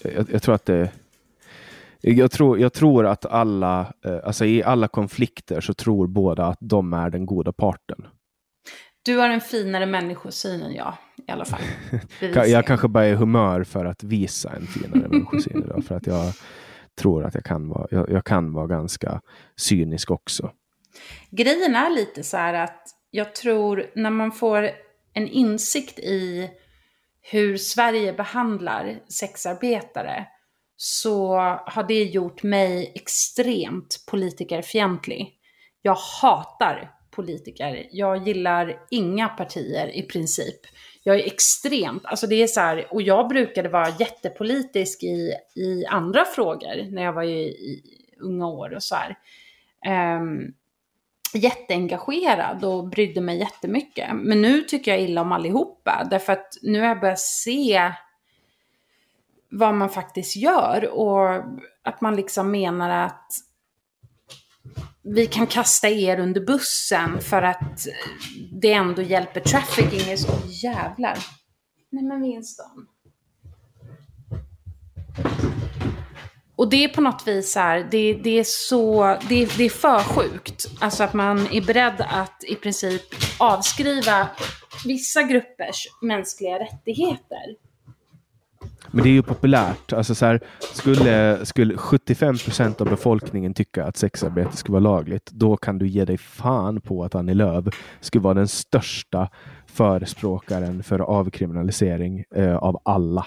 Jag, jag, tror att det jag tror, jag tror att alla, eh, alltså i alla konflikter så tror båda att de är den goda parten. Du har en finare människosyn än jag, i alla fall. jag kanske bara är i humör för att visa en finare människosyn idag, för att jag tror att jag kan vara, jag, jag kan vara ganska cynisk också. Grejen är lite så här att jag tror när man får en insikt i hur Sverige behandlar sexarbetare så har det gjort mig extremt politikerfientlig. Jag hatar politiker. Jag gillar inga partier i princip. Jag är extremt, alltså det är så här, och jag brukade vara jättepolitisk i, i andra frågor när jag var i, i unga år och så här. Um, jätteengagerad och brydde mig jättemycket. Men nu tycker jag illa om allihopa, därför att nu har jag börjat se vad man faktiskt gör och att man liksom menar att vi kan kasta er under bussen för att det ändå hjälper trafficking. Så jävlar. Nej men Winston. Och det är på något vis så här, det, det, är så, det, det är för sjukt. Alltså att man är beredd att i princip avskriva vissa gruppers mänskliga rättigheter. Men det är ju populärt. Alltså så här, skulle, skulle 75 procent av befolkningen tycka att sexarbete skulle vara lagligt, då kan du ge dig fan på att Annie Lööf skulle vara den största förespråkaren för avkriminalisering eh, av alla.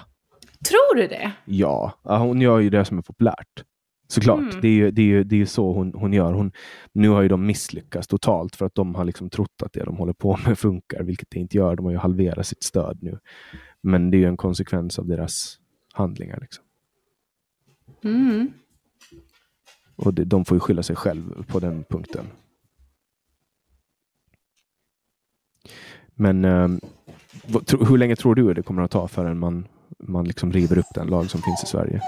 Tror du det? Ja, hon gör ju det som är populärt. Såklart, mm. det är ju, det är ju, det är så hon, hon gör. Hon, nu har ju de misslyckats totalt för att de har liksom trott att det de håller på med funkar, vilket det inte gör. De har ju halverat sitt stöd nu. Men det är ju en konsekvens av deras handlingar. Liksom. Mm. Och det, de får ju skylla sig själv på den punkten. Men eh, hur länge tror du det kommer att ta förrän man, man liksom river upp den lag som finns i Sverige?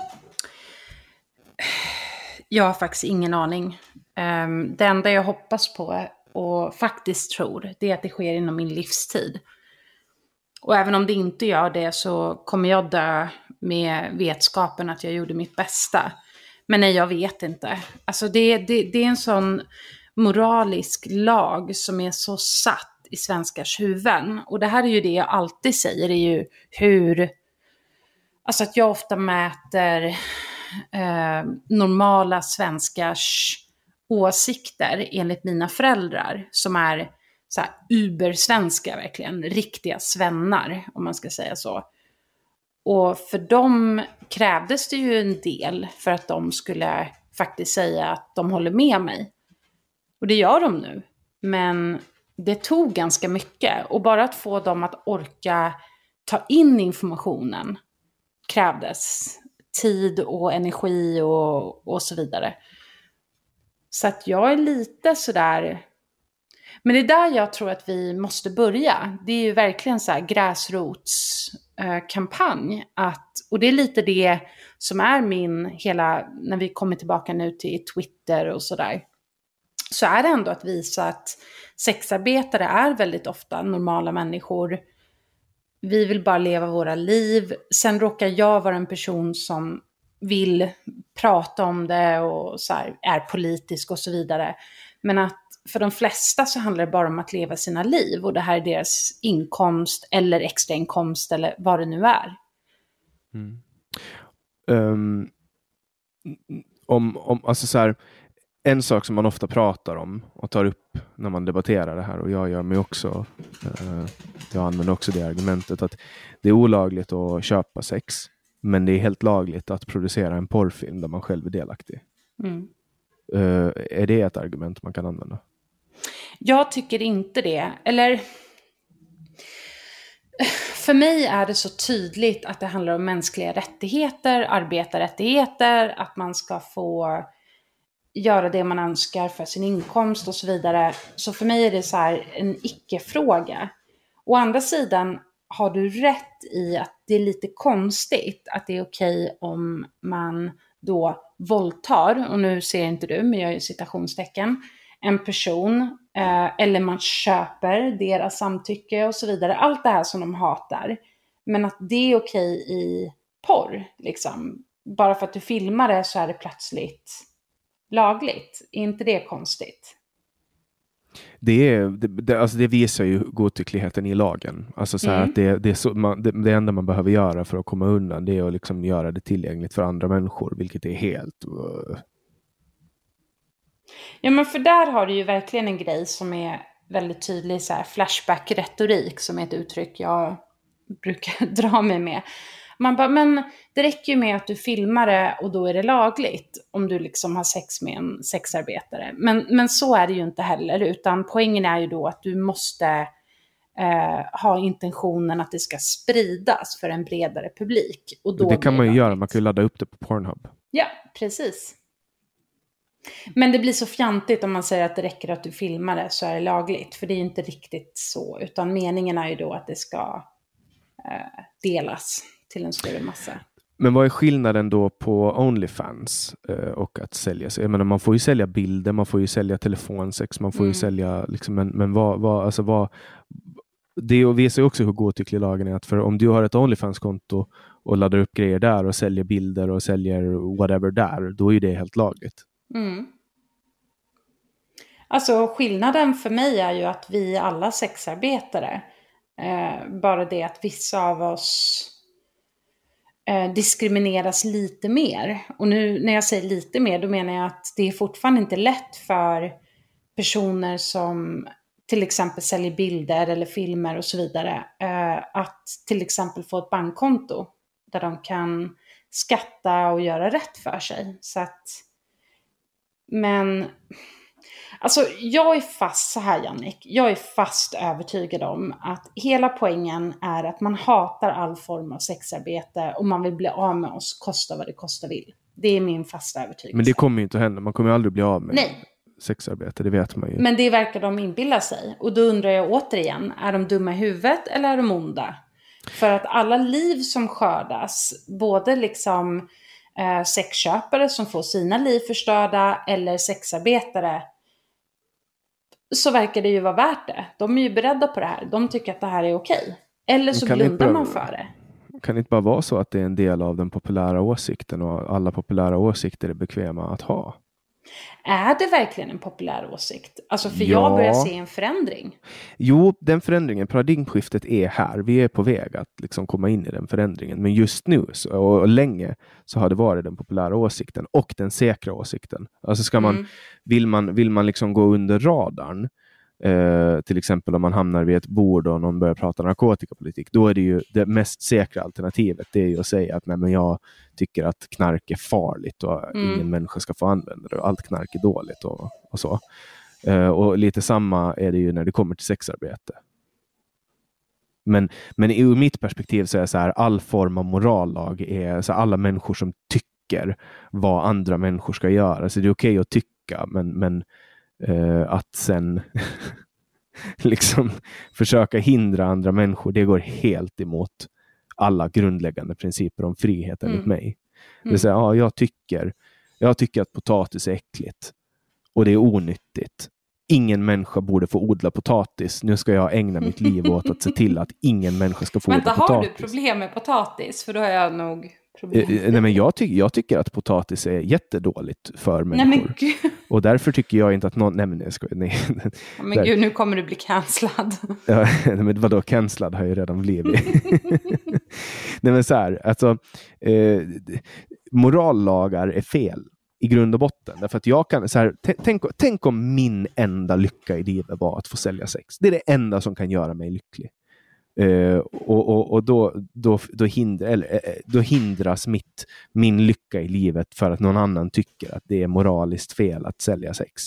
Jag har faktiskt ingen aning. Um, det enda jag hoppas på och faktiskt tror, det är att det sker inom min livstid. Och även om det inte gör det så kommer jag dö med vetskapen att jag gjorde mitt bästa. Men nej, jag vet inte. Alltså det, det, det är en sån moralisk lag som är så satt i svenskars huvuden. Och det här är ju det jag alltid säger, är ju hur... Alltså att jag ofta mäter eh, normala svenskars åsikter enligt mina föräldrar, som är så här ubersvenska verkligen, riktiga svennar om man ska säga så. Och för dem krävdes det ju en del för att de skulle faktiskt säga att de håller med mig. Och det gör de nu. Men det tog ganska mycket. Och bara att få dem att orka ta in informationen krävdes tid och energi och, och så vidare. Så att jag är lite sådär... Men det är där jag tror att vi måste börja. Det är ju verkligen så här gräsrotskampanj. Eh, att, och det är lite det som är min hela, när vi kommer tillbaka nu till Twitter och sådär. Så är det ändå att visa att sexarbetare är väldigt ofta normala människor. Vi vill bara leva våra liv. Sen råkar jag vara en person som vill prata om det och så här, är politisk och så vidare. Men att för de flesta så handlar det bara om att leva sina liv och det här är deras inkomst eller extrainkomst eller vad det nu är. Mm. Um, om, om, alltså så här, en sak som man ofta pratar om och tar upp när man debatterar det här och jag gör mig också. Uh, jag använder också det argumentet att det är olagligt att köpa sex. Men det är helt lagligt att producera en porrfilm där man själv är delaktig. Mm. Uh, är det ett argument man kan använda? Jag tycker inte det. Eller... För mig är det så tydligt att det handlar om mänskliga rättigheter, arbetarrättigheter, att man ska få göra det man önskar för sin inkomst och så vidare. Så för mig är det så här en icke-fråga. Å andra sidan har du rätt i att det är lite konstigt att det är okej om man då våldtar, och nu ser inte du, men jag gör citationstecken, en person, eh, eller man köper deras samtycke och så vidare. Allt det här som de hatar. Men att det är okej i porr, liksom. Bara för att du filmar det så är det plötsligt lagligt. Är inte det konstigt? det, är, det, det, alltså det visar ju godtyckligheten i lagen. Alltså så mm. att det, det, är så, man, det, det, enda man behöver göra för att komma undan det är att liksom göra det tillgängligt för andra människor, vilket är helt... Uh... Ja, men för där har du ju verkligen en grej som är väldigt tydlig, så här flashback-retorik, som är ett uttryck jag brukar dra mig med. Man bara, men det räcker ju med att du filmar det och då är det lagligt om du liksom har sex med en sexarbetare. Men, men så är det ju inte heller, utan poängen är ju då att du måste eh, ha intentionen att det ska spridas för en bredare publik. Och då det kan man ju göra, man kan ju ladda upp det på Pornhub. Ja, precis. Men det blir så fjantigt om man säger att det räcker att du filmar det så är det lagligt. För det är ju inte riktigt så, utan meningen är ju då att det ska eh, delas till en större massa. Men vad är skillnaden då på Onlyfans eh, och att sälja? Jag menar, man får ju sälja bilder, man får ju sälja telefonsex, man får mm. ju sälja, liksom, men, men vad, vad, alltså vad, det visar ju också hur godtycklig lagen är. Att för om du har ett Onlyfans-konto och laddar upp grejer där och säljer bilder och säljer whatever där, då är det helt lagligt. Mm. Alltså skillnaden för mig är ju att vi alla sexarbetare. Eh, bara det att vissa av oss eh, diskrimineras lite mer. Och nu när jag säger lite mer, då menar jag att det är fortfarande inte lätt för personer som till exempel säljer bilder eller filmer och så vidare, eh, att till exempel få ett bankkonto där de kan skatta och göra rätt för sig. Så att, men Alltså jag är fast, så här Jannik, jag är fast övertygad om att hela poängen är att man hatar all form av sexarbete och man vill bli av med oss, kosta vad det kosta vill. Det är min fasta övertygelse. Men det kommer ju inte att hända, man kommer ju aldrig bli av med Nej. sexarbete, det vet man ju. Men det verkar de inbilla sig. Och då undrar jag återigen, är de dumma i huvudet eller är de onda? För att alla liv som skördas, både liksom eh, sexköpare som får sina liv förstörda eller sexarbetare så verkar det ju vara värt det. De är ju beredda på det här. De tycker att det här är okej. Eller så blundar bara, man för det. Kan det inte bara vara så att det är en del av den populära åsikten och alla populära åsikter är bekväma att ha? Är det verkligen en populär åsikt? Alltså för ja. jag börjar se en förändring. Jo, den förändringen, paradigmskiftet är här. Vi är på väg att liksom komma in i den förändringen. Men just nu så, och länge så har det varit den populära åsikten och den säkra åsikten. Alltså ska man, mm. vill man, vill man liksom gå under radarn Uh, till exempel om man hamnar vid ett bord och någon börjar prata narkotikapolitik, då är det ju det mest säkra alternativet. Det är ju att säga att nej, men jag tycker att knark är farligt och mm. ingen människa ska få använda det och allt knark är dåligt och, och så. Uh, och lite samma är det ju när det kommer till sexarbete. Men, men ur mitt perspektiv så är så här, all form av morallag är så här, alla människor som tycker vad andra människor ska göra. Så det är okej okay att tycka, men, men uh, att sen liksom försöka hindra andra människor, det går helt emot alla grundläggande principer om frihet enligt mm. mig. Mm. Det vill säga, ja, jag, tycker, jag tycker att potatis är äckligt och det är onyttigt. Ingen människa borde få odla potatis. Nu ska jag ägna mitt liv åt att se till att ingen människa ska få Vänta, odla potatis. Vänta, har du problem med potatis? För då har jag nog. Eh, nej, men jag, ty jag tycker att potatis är jättedåligt för människor. Nej, och därför tycker jag inte att någon... Nej, men jag skojar. Nej. Men gud, nu kommer du bli cancellad. ja, men vadå, cancellad har jag ju redan blivit. nej, men så här, alltså, eh, morallagar är fel i grund och botten. Därför att jag kan, så här, tänk, tänk om min enda lycka i livet var att få sälja sex. Det är det enda som kan göra mig lycklig. Uh, och, och, och då, då, då, hindra, eller, uh, då hindras mitt, min lycka i livet för att någon annan tycker att det är moraliskt fel att sälja sex.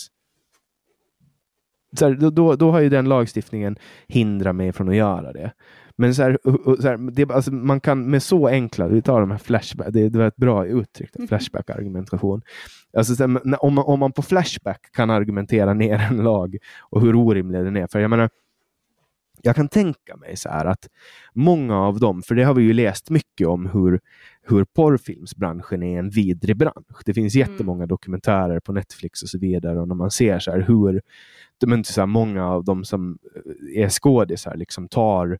Så här, då, då, då har ju den lagstiftningen hindrat mig från att göra det. Men så här, så här, det, alltså, man kan med så enkla, vi tar de här flashback, det, det var ett bra uttryck, mm. flashback-argumentation. Alltså, om, man, om man på flashback kan argumentera ner en lag och hur orimlig den är. För jag menar, jag kan tänka mig så här att många av dem, för det har vi ju läst mycket om hur, hur porrfilmsbranschen är en vidrig bransch. Det finns mm. jättemånga dokumentärer på Netflix och så vidare och när man ser så här hur men så här, många av dem som är skådisar liksom tar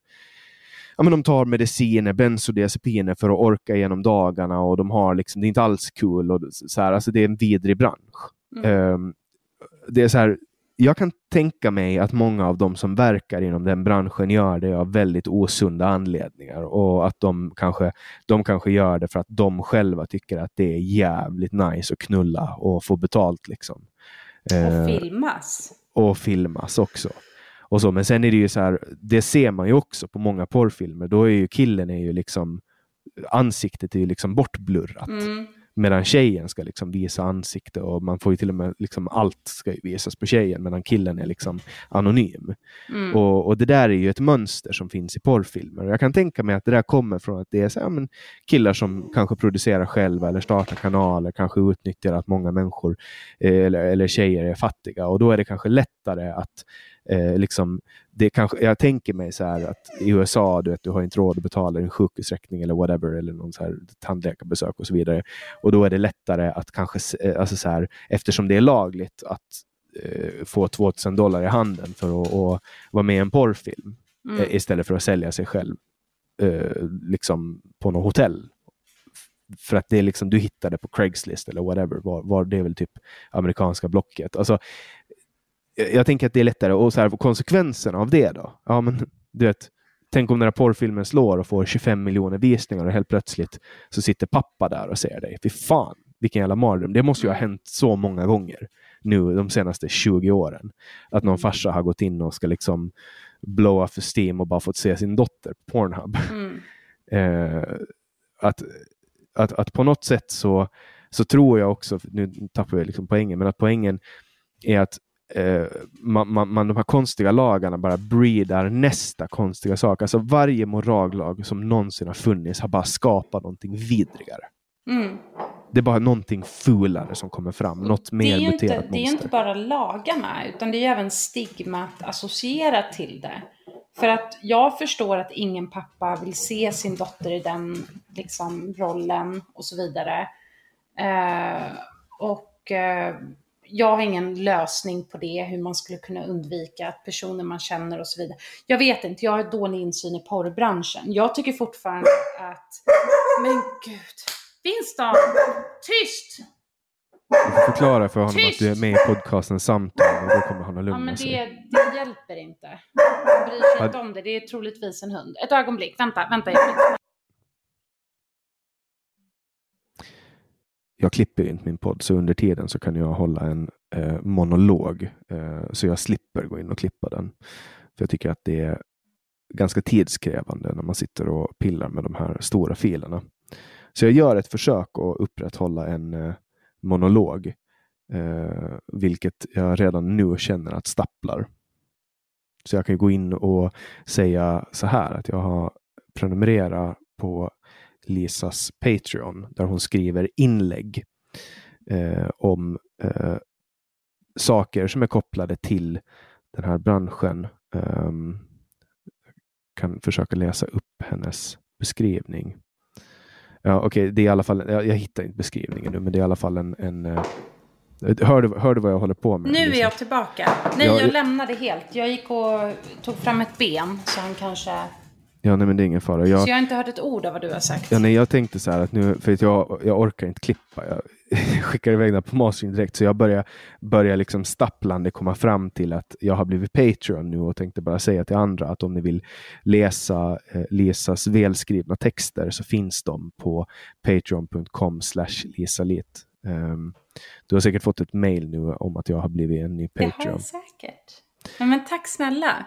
ja, men de tar mediciner, bensodiazepiner för att orka igenom dagarna och de har liksom, det är inte alls kul. Cool så här, alltså det är en vidrig bransch. Mm. Um, det är så här, jag kan tänka mig att många av de som verkar inom den branschen gör det av väldigt osunda anledningar och att de kanske, de kanske gör det för att de själva tycker att det är jävligt nice att knulla och få betalt. Liksom. Och ehm, filmas. Och filmas också. Och så. Men sen är det ju så här, det ser man ju också på många porrfilmer. Då är ju killen är ju liksom, ansiktet är ju liksom bortblurrat. Mm. Medan tjejen ska liksom visa ansikte och man får ju till och med liksom allt ska visas på tjejen medan killen är liksom anonym. Mm. Och, och, det där är ju ett mönster som finns i porrfilmer. Jag kan tänka mig att det där kommer från att det är så, ja, men, killar som kanske producerar själva eller startar kanaler, kanske utnyttjar att många människor eh, eller, eller tjejer är fattiga och då är det kanske lättare att Eh, liksom, det kanske, jag tänker mig så här att i USA, du, vet, du har inte råd att betala en sjukhusräkning eller whatever, eller någon så här tandläkarbesök och så vidare. Och då är det lättare att kanske, eh, alltså så här, eftersom det är lagligt, att eh, få 2000 dollar i handen för att, att vara med i en porrfilm mm. eh, istället för att sälja sig själv eh, liksom på något hotell för att det är liksom, du hittar det på Craigslist eller whatever, var, var det är väl typ amerikanska blocket. Alltså, jag tänker att det är lättare. Och så här, konsekvenserna av det då? Ja, men du vet, tänk om den här porrfilmen slår och får 25 miljoner visningar och helt plötsligt så sitter pappa där och ser dig. Fy fan, vilken jävla mardröm. Det måste ju ha hänt så många gånger nu de senaste 20 åren. Att någon farsa har gått in och ska liksom blowa för Steam och bara fått se sin dotter på Pornhub. Mm. eh, att, att, att på något sätt så, så tror jag också, nu tappar jag liksom poängen, men att poängen är att eh, man, man, man, de här konstiga lagarna bara breedar nästa konstiga sak. Alltså varje morallag som någonsin har funnits har bara skapat någonting vidrigare. Mm. Det är bara någonting fulare som kommer fram. Något mer muterat inte, monster. Det är ju inte bara lagarna, utan det är även stigmat associerat till det. För att jag förstår att ingen pappa vill se sin dotter i den liksom, rollen och så vidare. Eh, och eh, jag har ingen lösning på det, hur man skulle kunna undvika att personer man känner och så vidare. Jag vet inte, jag har dålig insyn i porrbranschen. Jag tycker fortfarande att, men gud, Winston, tyst! Du får förklara för honom tyst! att du är med i podcasten Samtal och då kommer han att lugna ja, men sig. Det, det hjälper inte. Han bryr sig inte om det, det är troligtvis en hund. Ett ögonblick, vänta, vänta. Jag klipper klipper inte min podd, så under tiden så kan jag hålla en eh, monolog, eh, så jag slipper gå in och klippa den. För Jag tycker att det är ganska tidskrävande när man sitter och pillar med de här stora filerna. Så jag gör ett försök att upprätthålla en eh, monolog, eh, vilket jag redan nu känner att stapplar. Så jag kan gå in och säga så här att jag har prenumererat på Lisas Patreon där hon skriver inlägg eh, om eh, saker som är kopplade till den här branschen. Um, kan försöka läsa upp hennes beskrivning. Ja, Okej, okay, det är i alla fall, jag, jag, hittar inte beskrivningen nu, men det är i alla fall en... en uh, hör, du, hör du vad jag håller på med? Nu är jag tillbaka. Nej, jag, jag lämnade helt. Jag gick och tog fram ett ben, så han kanske Ja, nej, men det är ingen fara. Jag, så jag har inte hört ett ord av vad du har sagt? Ja, nej, jag tänkte så här att nu, för att jag, jag orkar inte klippa. Jag skickar iväg den på mastering direkt, så jag börjar, börjar liksom stapplande komma fram till att jag har blivit Patreon nu och tänkte bara säga till andra att om ni vill läsa eh, Lisas välskrivna texter så finns de på patreon.com slash lisalit. Um, du har säkert fått ett mail nu om att jag har blivit en ny Patreon. Det har jag säkert. Ja, men tack snälla.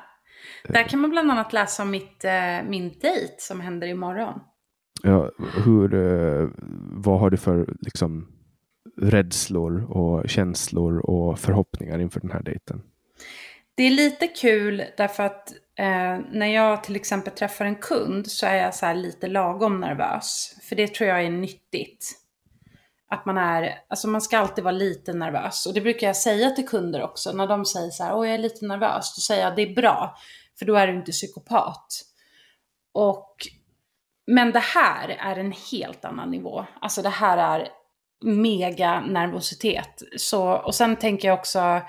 Där kan man bland annat läsa om mitt, eh, min dejt som händer imorgon. Ja, hur, eh, vad har du för liksom, rädslor och känslor och förhoppningar inför den här dejten? Det är lite kul därför att eh, när jag till exempel träffar en kund så är jag så lite lagom nervös. För det tror jag är nyttigt. Att man är, alltså man ska alltid vara lite nervös. Och det brukar jag säga till kunder också. När de säger så här, åh jag är lite nervös. Då säger jag, det är bra. För då är du inte psykopat. Och, men det här är en helt annan nivå. Alltså det här är mega nervositet. Så, och sen tänker jag också,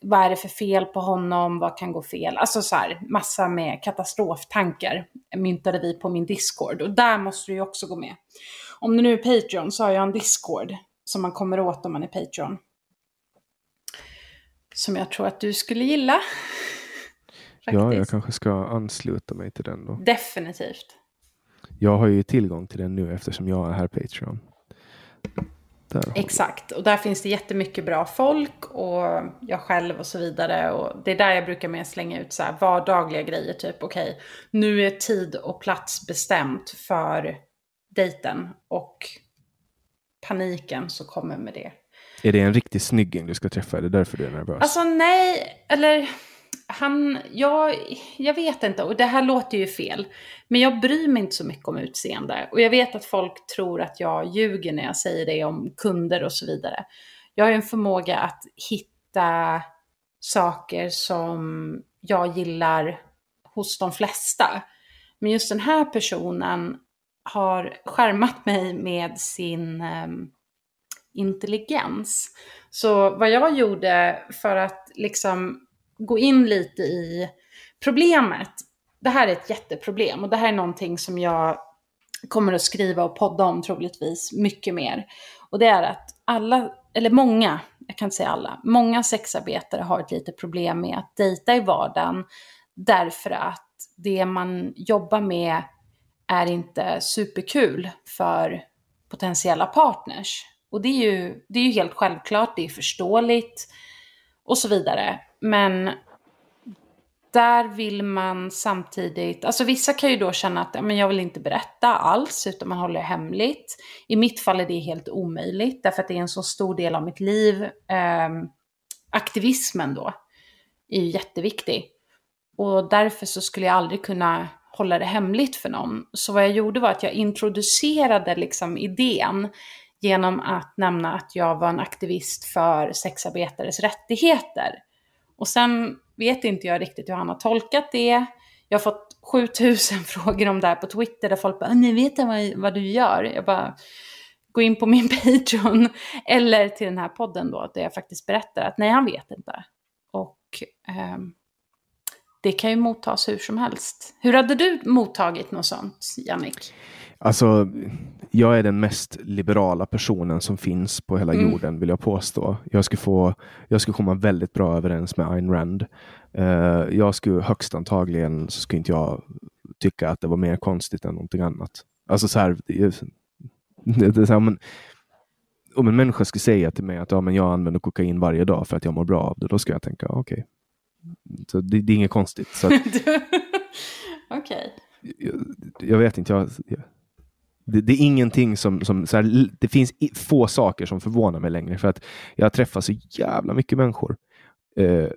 vad är det för fel på honom? Vad kan gå fel? Alltså så här, massa med katastroftankar myntade vi på min Discord. Och där måste du ju också gå med. Om du nu är Patreon så har jag en Discord som man kommer åt om man är Patreon. Som jag tror att du skulle gilla. Ja, jag kanske ska ansluta mig till den då. Definitivt. Jag har ju tillgång till den nu eftersom jag är här Patreon. Exakt, och där finns det jättemycket bra folk och jag själv och så vidare. Och det är där jag brukar med slänga ut så vardagliga grejer, typ okej, okay, nu är tid och plats bestämt för dejten och paniken så kommer med det. Är det en riktig snygging du ska träffa? Är det därför du är nervös? Alltså nej, eller han, jag, jag vet inte, och det här låter ju fel, men jag bryr mig inte så mycket om utseende. Och jag vet att folk tror att jag ljuger när jag säger det om kunder och så vidare. Jag har ju en förmåga att hitta saker som jag gillar hos de flesta. Men just den här personen har skärmat mig med sin um, intelligens. Så vad jag gjorde för att liksom gå in lite i problemet. Det här är ett jätteproblem och det här är någonting som jag kommer att skriva och podda om troligtvis mycket mer. Och det är att alla, eller många, jag kan inte säga alla, många sexarbetare har ett litet problem med att dejta i vardagen därför att det man jobbar med är inte superkul för potentiella partners. Och det är ju, det är ju helt självklart, det är förståeligt och så vidare. Men där vill man samtidigt, alltså vissa kan ju då känna att men jag vill inte berätta alls utan man håller det hemligt. I mitt fall är det helt omöjligt därför att det är en så stor del av mitt liv. Eh, aktivismen då är ju jätteviktig. Och därför så skulle jag aldrig kunna hålla det hemligt för någon. Så vad jag gjorde var att jag introducerade liksom idén genom att nämna att jag var en aktivist för sexarbetares rättigheter. Och sen vet inte jag riktigt hur han har tolkat det. Jag har fått 7000 frågor om det här på Twitter där folk bara, ah, ni vet vad, vad du gör? Jag bara, gå in på min Patreon eller till den här podden då, där jag faktiskt berättar att nej, han vet inte. Och eh, det kan ju mottas hur som helst. Hur hade du mottagit något sånt, Jannik? Alltså, jag är den mest liberala personen som finns på hela mm. jorden, vill jag påstå. Jag skulle, få, jag skulle komma väldigt bra överens med Ayn Rand. Uh, jag skulle högst antagligen så skulle inte jag tycka att det var mer konstigt än någonting annat. Alltså så här, det, det, så här men, om en människa skulle säga till mig att ja, men jag använder kokain varje dag för att jag mår bra av det, då ska jag tänka okej. Okay. Det, det, är inget konstigt. okej. Okay. Jag, jag, vet inte, jag, det, det, är ingenting som, som så här, det finns få saker som förvånar mig längre för att jag träffar så jävla mycket människor. eh,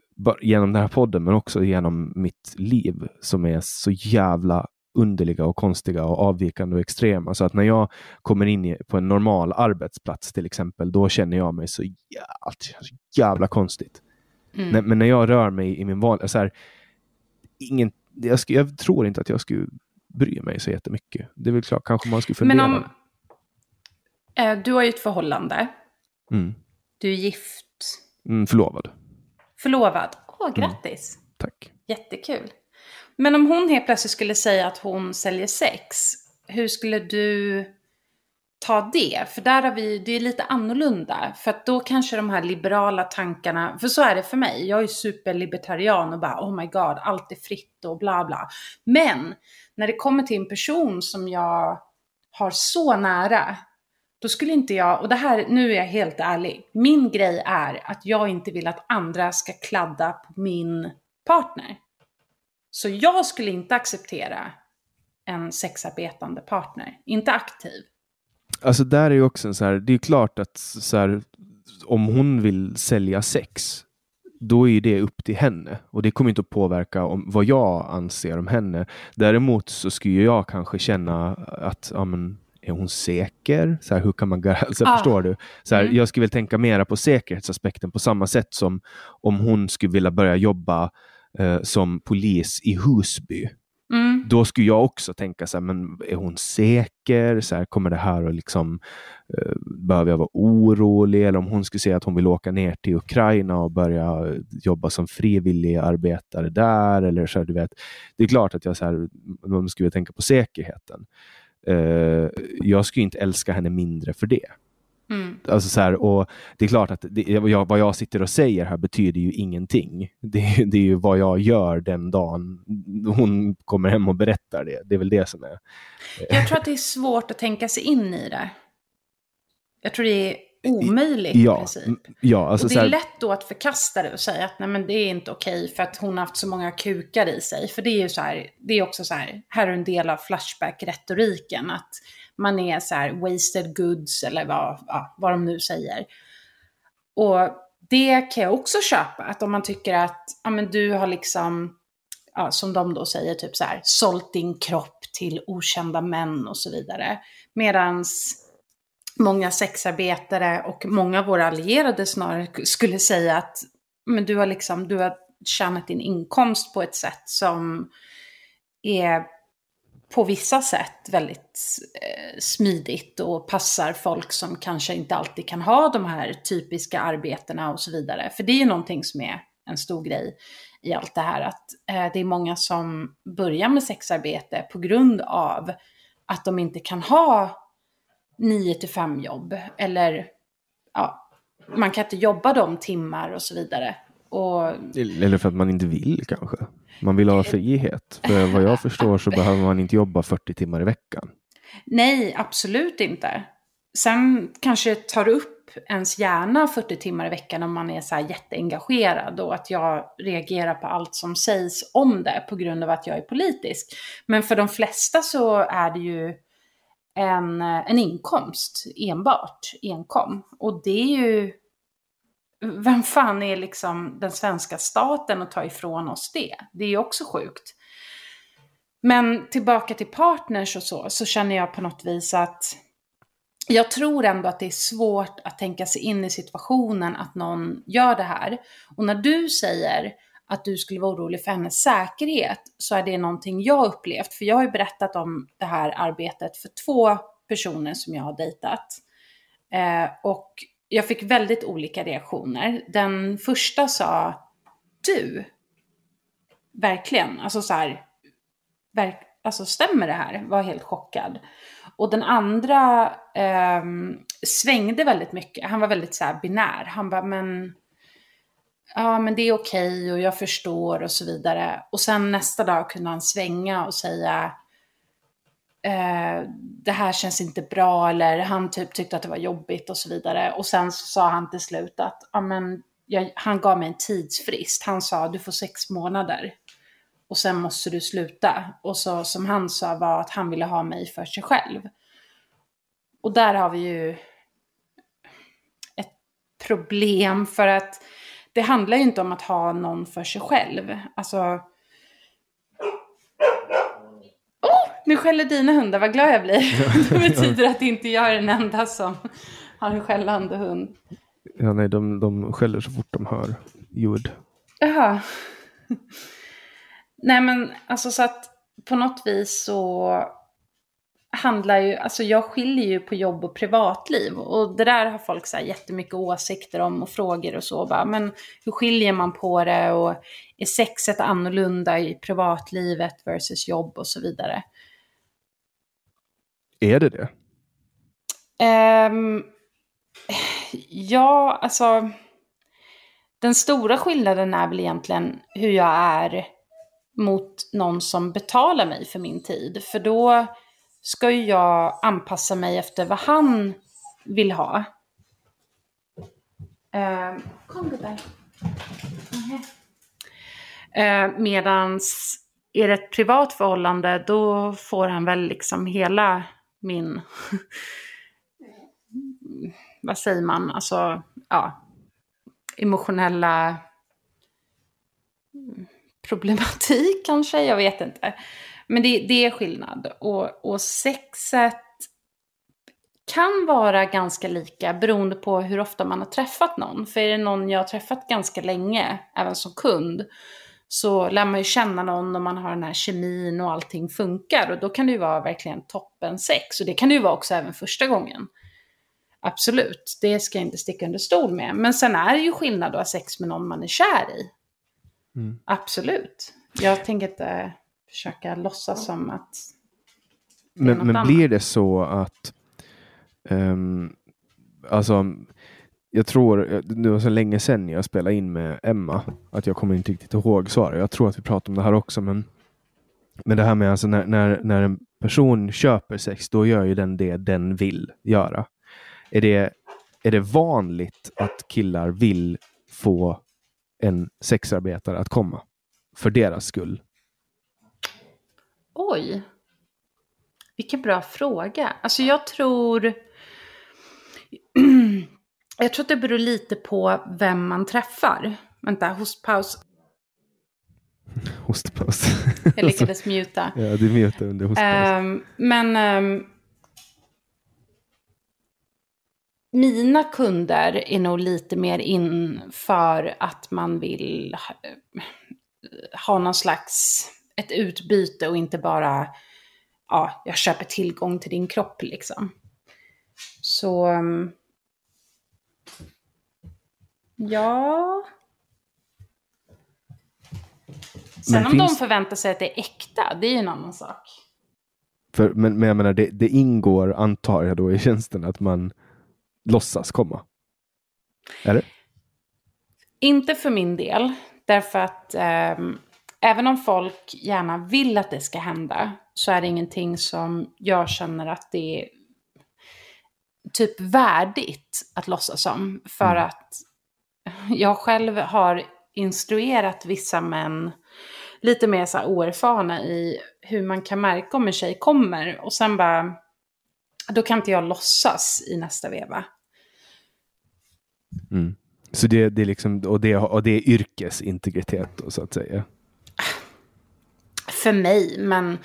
genom den här podden, men också genom mitt liv som är så jävla underliga och konstiga och avvikande och extrema. Så att när jag kommer in på en normal arbetsplats till exempel, då känner jag mig så jävla, jävla konstigt. Mm. Men när jag rör mig i min vanliga... Så här, ingen, jag, ska, jag tror inte att jag skulle bry mig så jättemycket. Det är väl klart, kanske man skulle fundera. Men om, eh, du har ju ett förhållande. Mm. Du är gift. Mm, förlovad. Förlovad. Åh, mm. grattis. Mm. Tack. Jättekul. Men om hon helt plötsligt skulle säga att hon säljer sex, hur skulle du ta det? För där har vi, det är lite annorlunda. För att då kanske de här liberala tankarna, för så är det för mig. Jag är superlibertarian och bara oh my god, allt är fritt och bla bla. Men när det kommer till en person som jag har så nära, då skulle inte jag, och det här, nu är jag helt ärlig, min grej är att jag inte vill att andra ska kladda på min partner. Så jag skulle inte acceptera en sexarbetande partner, inte aktiv. Alltså där är ju också en så här, det är klart att så här, om hon vill sälja sex, då är det upp till henne och det kommer inte att påverka om, vad jag anser om henne. Däremot så skulle jag kanske känna att ja, men, är hon säker? Så här, hur kan man alltså, ah. Förstår du? Så här, mm. Jag skulle väl tänka mera på säkerhetsaspekten på samma sätt som om hon skulle vilja börja jobba eh, som polis i Husby. Mm. Då skulle jag också tänka så här, men är hon säker? Så här, kommer det här att liksom, eh, behöver jag vara orolig? Eller om hon skulle säga att hon vill åka ner till Ukraina och börja jobba som frivillig arbetare där. Eller så här, du vet. Det är klart att jag så här, man skulle tänka på säkerheten. Eh, jag skulle inte älska henne mindre för det. Mm. Alltså så här, och det är klart att det, jag, vad jag sitter och säger här betyder ju ingenting. Det, det, är ju vad jag gör den dagen hon kommer hem och berättar det. Det är väl det som är... Jag tror att det är svårt att tänka sig in i det. Jag tror det är omöjligt ja, i princip. Ja, alltså och det är här... lätt då att förkasta det och säga att nej men det är inte okej för att hon har haft så många kukar i sig. För det är ju så här, det är också så här, här är en del av Flashback-retoriken. Att man är så här wasted goods eller vad, ja, vad de nu säger. Och det kan jag också köpa, att om man tycker att ja, men du har liksom, ja, som de då säger, typ så här, sålt din kropp till okända män och så vidare. Medans många sexarbetare och många av våra allierade snarare skulle säga att men du har liksom, du har tjänat din inkomst på ett sätt som är på vissa sätt väldigt eh, smidigt och passar folk som kanske inte alltid kan ha de här typiska arbetena och så vidare. För det är ju någonting som är en stor grej i allt det här, att eh, det är många som börjar med sexarbete på grund av att de inte kan ha 9 till 5 jobb eller ja, man kan inte jobba de timmar och så vidare. Och... Eller för att man inte vill kanske. Man vill ha eh, frihet. För vad jag förstår så behöver man inte jobba 40 timmar i veckan. Nej, absolut inte. Sen kanske tar upp ens hjärna 40 timmar i veckan om man är så här jätteengagerad och att jag reagerar på allt som sägs om det på grund av att jag är politisk. Men för de flesta så är det ju en, en inkomst enbart, enkom. Och det är ju vem fan är liksom den svenska staten att ta ifrån oss det? Det är ju också sjukt. Men tillbaka till partners och så, så känner jag på något vis att jag tror ändå att det är svårt att tänka sig in i situationen att någon gör det här. Och när du säger att du skulle vara orolig för hennes säkerhet så är det någonting jag upplevt. För jag har ju berättat om det här arbetet för två personer som jag har dejtat. Eh, och jag fick väldigt olika reaktioner. Den första sa du, verkligen, alltså så här, verk, alltså stämmer det här? Var helt chockad. Och den andra eh, svängde väldigt mycket. Han var väldigt så här binär. Han bara, men ja men det är okej okay och jag förstår och så vidare. Och sen nästa dag kunde han svänga och säga eh, det här känns inte bra eller han typ tyckte att det var jobbigt och så vidare. Och sen så sa han till slut att ja, men, jag, han gav mig en tidsfrist. Han sa du får sex månader och sen måste du sluta. Och så som han sa var att han ville ha mig för sig själv. Och där har vi ju ett problem för att det handlar ju inte om att ha någon för sig själv. Alltså... Nu skäller dina hundar, vad glad jag blir. det betyder att inte jag är den enda som har en skällande hund. Ja, nej, de, de skäller så fort de hör ljud. Jaha. Nej men alltså så att på något vis så handlar ju, alltså jag skiljer ju på jobb och privatliv. Och det där har folk så här jättemycket åsikter om och frågor och så. Bara, men hur skiljer man på det och är sexet annorlunda i privatlivet versus jobb och så vidare? Är det det? Um, ja, alltså. Den stora skillnaden är väl egentligen hur jag är mot någon som betalar mig för min tid. För då ska ju jag anpassa mig efter vad han vill ha. Uh, kom gubbar. Uh, ehm, medans är det ett privat förhållande då får han väl liksom hela min, vad säger man, alltså ja, emotionella problematik kanske, jag vet inte. Men det, det är skillnad. Och, och sexet kan vara ganska lika beroende på hur ofta man har träffat någon. För är det någon jag har träffat ganska länge, även som kund, så lär man ju känna någon och man har den här kemin och allting funkar. Och då kan det ju vara verkligen toppen sex. Och det kan det ju vara också även första gången. Absolut, det ska jag inte sticka under stol med. Men sen är det ju skillnad att ha sex med någon man är kär i. Mm. Absolut. Jag tänker inte försöka låtsas som att det Men, men blir det så att um, alltså jag tror, eh, det var så länge sedan jag spelade in med Emma, att jag kommer inte riktigt ihåg svaret. Jag tror att vi pratade om det här också, men, men det här med alltså när, när, när en person köper sex, då gör ju den det den vill göra. Är det, är det vanligt att killar vill få en sexarbetare att komma? För deras skull? Oj. Vilken bra fråga. Alltså jag tror... jag tror att det beror lite på vem man träffar. Vänta, hostpaus. Hostpaus. jag lyckades muta. Ja, du mutade under hostpaus. Um, men um, mina kunder är nog lite mer inför att man vill ha någon slags ett utbyte och inte bara ja, jag köper tillgång till din kropp liksom. Så mm, ja. Sen men om finns... de förväntar sig att det är äkta, det är ju en annan sak. För, men, men jag menar, det, det ingår, antar jag då, i tjänsten att man låtsas komma? Är det? Inte för min del. Därför att eh, även om folk gärna vill att det ska hända så är det ingenting som jag känner att det är typ värdigt att låtsas om. För mm. att jag själv har instruerat vissa män lite mer så här oerfarna i hur man kan märka om en tjej kommer. Och sen bara, då kan inte jag låtsas i nästa veva. Mm. Så det, det, är liksom, och det, och det är yrkesintegritet då, så att säga? För mig, men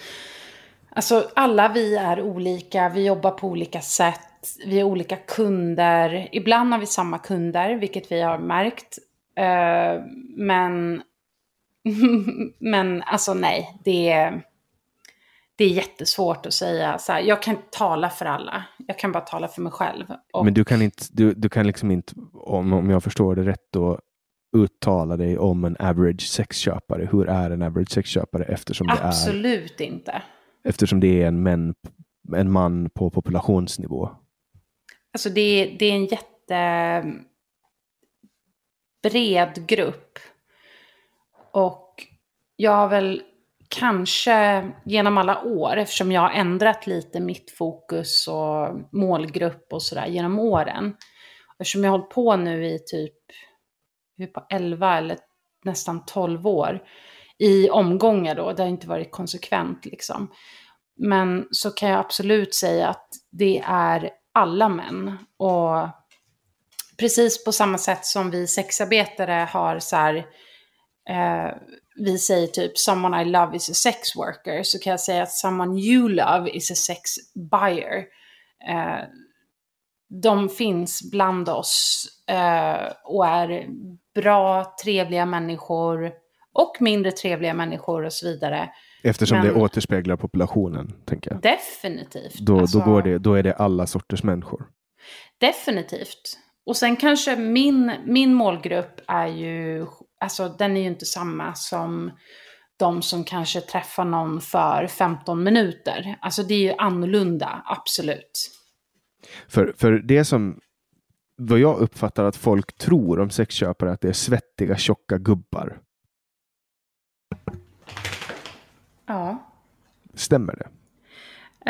alltså alla vi är olika, vi jobbar på olika sätt, vi har olika kunder. Ibland har vi samma kunder, vilket vi har märkt. Uh, men, men alltså nej, det är det är jättesvårt att säga så här, jag kan inte tala för alla, jag kan bara tala för mig själv. Och... Men du kan, inte, du, du kan liksom inte, om, om jag förstår det rätt då, uttala dig om en average sexköpare. Hur är en average sexköpare eftersom det är... Absolut inte. Eftersom det är en, män, en man på populationsnivå. Alltså det är, det är en jätte bred grupp. Och jag har väl kanske genom alla år, eftersom jag har ändrat lite mitt fokus och målgrupp och sådär genom åren. Eftersom jag har hållit på nu i typ på 11 eller nästan 12 år i omgångar då, det har inte varit konsekvent liksom. Men så kan jag absolut säga att det är alla män. Och precis på samma sätt som vi sexarbetare har så här, eh, vi säger typ someone I love is a sex worker, så kan jag säga att someone you love is a sex buyer. Eh, de finns bland oss eh, och är bra, trevliga människor och mindre trevliga människor och så vidare. Eftersom Men, det återspeglar populationen, tänker jag. Definitivt. Då, alltså, då, går det, då är det alla sorters människor. Definitivt. Och sen kanske min, min målgrupp är ju, alltså den är ju inte samma som de som kanske träffar någon för 15 minuter. Alltså det är ju annorlunda, absolut. För, för det som, vad jag uppfattar att folk tror om sexköpare, att det är svettiga, tjocka gubbar. Ja. Stämmer det?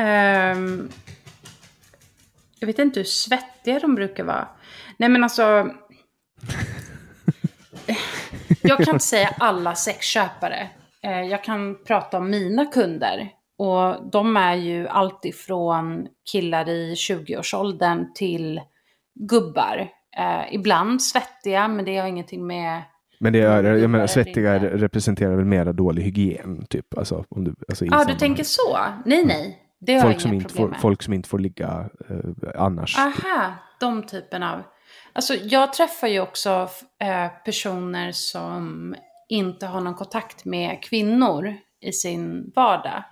Um, jag vet inte hur svettiga de brukar vara. Nej men alltså. jag kan inte säga alla sexköpare. Eh, jag kan prata om mina kunder. Och de är ju alltifrån killar i 20-årsåldern till gubbar. Eh, ibland svettiga, men det har ingenting med... Men det är, jag menar, svettiga representerar väl mera dålig hygien, typ? Alltså, om du, alltså ja, du tänker så? Nej, nej. Det har folk jag som inte får, med. Folk som inte får ligga eh, annars. Aha, de typen av... Alltså, jag träffar ju också eh, personer som inte har någon kontakt med kvinnor i sin vardag.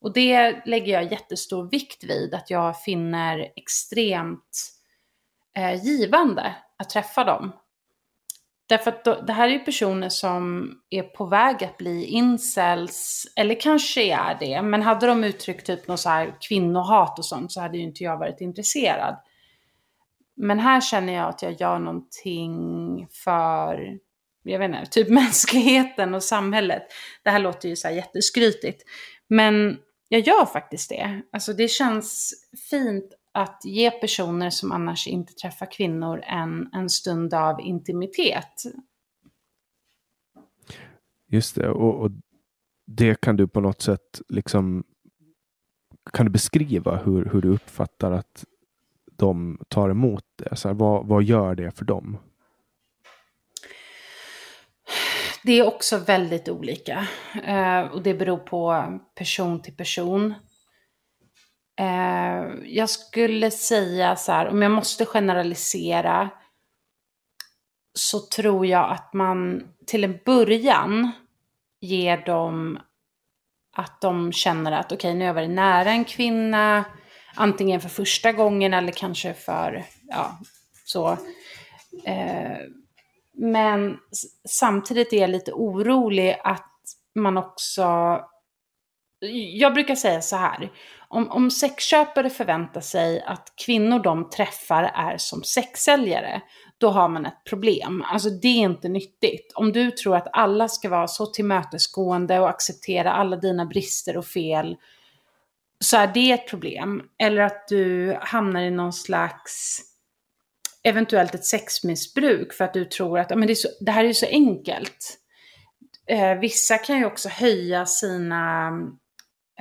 Och det lägger jag jättestor vikt vid, att jag finner extremt eh, givande att träffa dem. Därför att då, det här är ju personer som är på väg att bli incels, eller kanske är det, men hade de uttryckt typ något så här kvinnohat och sånt så hade ju inte jag varit intresserad. Men här känner jag att jag gör någonting för, jag vet inte, typ mänskligheten och samhället. Det här låter ju så här jätteskrytigt. Men jag gör faktiskt det. Alltså det känns fint att ge personer som annars inte träffar kvinnor en, en stund av intimitet. Just det, och, och, det kan du på något sätt liksom kan du beskriva hur, hur du uppfattar att de tar emot det? Så här, vad, vad gör det för dem? Det är också väldigt olika. Eh, och det beror på person till person. Eh, jag skulle säga så här, om jag måste generalisera så tror jag att man till en början ger dem att de känner att okej, okay, nu har jag varit nära en kvinna, antingen för första gången eller kanske för, ja, så. Eh, men samtidigt är jag lite orolig att man också... Jag brukar säga så här. Om, om sexköpare förväntar sig att kvinnor de träffar är som sexsäljare, då har man ett problem. Alltså det är inte nyttigt. Om du tror att alla ska vara så tillmötesgående och acceptera alla dina brister och fel, så är det ett problem. Eller att du hamnar i någon slags eventuellt ett sexmissbruk för att du tror att men det, är så, det här är så enkelt. Eh, vissa kan ju också höja sina,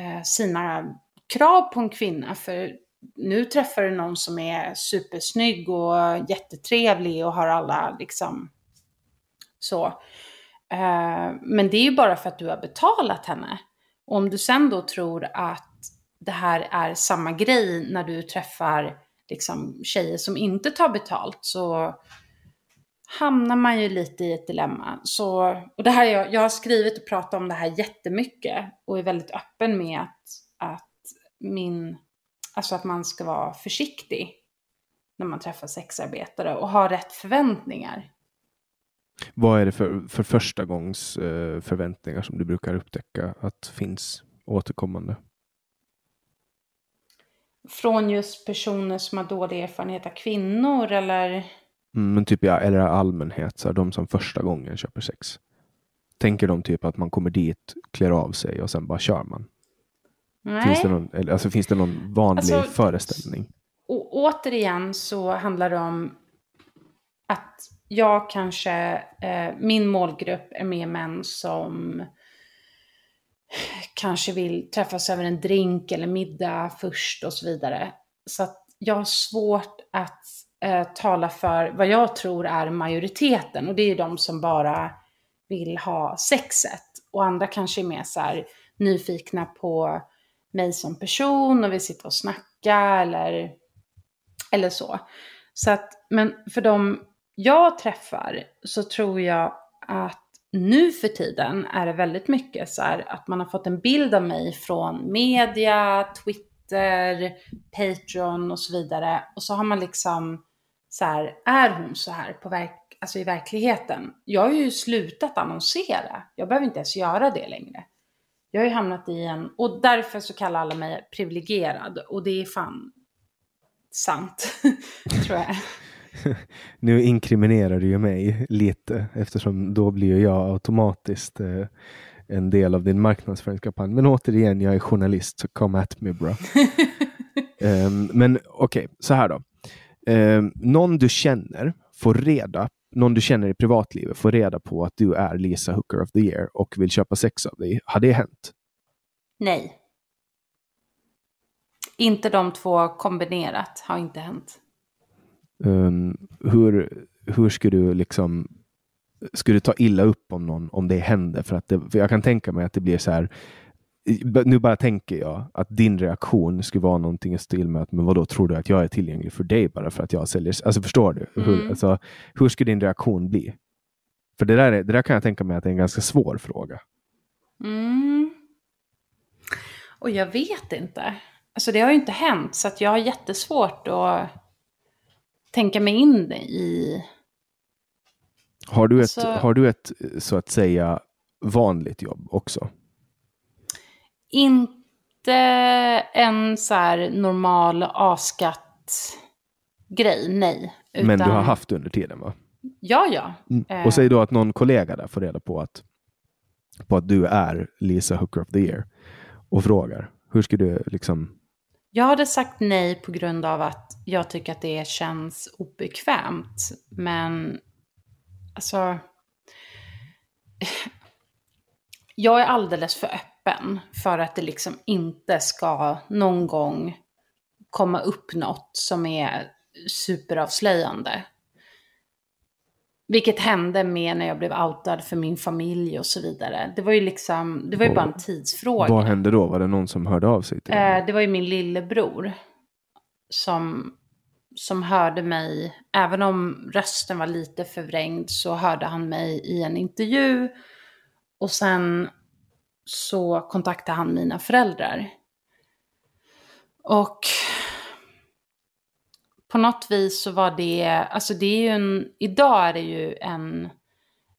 Eh, sina krav på en kvinna. För nu träffar du någon som är supersnygg och jättetrevlig och har alla liksom så. Eh, men det är ju bara för att du har betalat henne. Och om du sen då tror att det här är samma grej när du träffar liksom, tjejer som inte tar betalt så hamnar man ju lite i ett dilemma. Så, och det här, jag, jag har skrivit och pratat om det här jättemycket och är väldigt öppen med att, att, min, alltså att man ska vara försiktig när man träffar sexarbetare och ha rätt förväntningar. Vad är det för, för första gångs eh, förväntningar som du brukar upptäcka att finns återkommande? Från just personer som har dålig erfarenhet av kvinnor eller? Mm, men typ ja, eller allmänhet, så här, de som första gången köper sex. Tänker de typ att man kommer dit, klär av sig och sen bara kör man? Nej. Finns det någon, eller, alltså, finns det någon vanlig alltså, föreställning? Och återigen så handlar det om att jag kanske, eh, min målgrupp är mer män som kanske vill träffas över en drink eller middag först och så vidare. Så att jag har svårt att eh, talar för vad jag tror är majoriteten. Och det är ju de som bara vill ha sexet. Och andra kanske är mer så här nyfikna på mig som person och vill sitta och snacka eller, eller så. Så att, men för de jag träffar så tror jag att nu för tiden är det väldigt mycket så här att man har fått en bild av mig från media, Twitter, Patreon och så vidare. Och så har man liksom så här, är hon så här på verk alltså i verkligheten? Jag har ju slutat annonsera. Jag behöver inte ens göra det längre. Jag har ju hamnat i en, och därför så kallar alla mig privilegierad. Och det är fan sant, tror jag. nu inkriminerar du ju mig lite eftersom då blir jag automatiskt eh, en del av din marknadsföringskampanj. Men återigen, jag är journalist så come at me bro. um, men okej, okay, så här då. Um, någon du känner får reda någon du känner i privatlivet får reda på att du är Lisa Hooker of the year och vill köpa sex av dig. Har det hänt? Nej. Inte de två kombinerat har inte hänt. Um, hur, hur skulle du liksom skulle du ta illa upp om någon om det händer? För, att det, för jag kan tänka mig att det blir så här. Nu bara tänker jag att din reaktion skulle vara någonting i stil med att men vadå, tror du att jag är tillgänglig för dig bara för att jag säljer? Alltså förstår du? Mm. Hur, alltså, hur skulle din reaktion bli? För det där, det där kan jag tänka mig att det är en ganska svår fråga. Mm. Och jag vet inte. Alltså det har ju inte hänt så att jag har jättesvårt att tänka mig in i... Har du, ett, alltså, har du ett, så att säga, vanligt jobb också? Inte en så här normal A-skatt-grej, nej. Utan... Men du har haft under tiden va? Ja, ja. Mm. Och säg då att någon kollega där får reda på att, på att du är Lisa Hooker of the year och frågar. Hur ska du liksom jag hade sagt nej på grund av att jag tycker att det känns obekvämt. Men alltså... Jag är alldeles för öppen för att det liksom inte ska någon gång komma upp något som är superavslöjande. Vilket hände med när jag blev outad för min familj och så vidare. Det var ju liksom, det var ju bara en tidsfråga. Vad hände då? Var det någon som hörde av sig till eh, Det var ju min lillebror. Som, som hörde mig, även om rösten var lite förvrängd så hörde han mig i en intervju. Och sen så kontaktade han mina föräldrar. Och på något vis så var det, alltså det är ju en, idag är det ju en,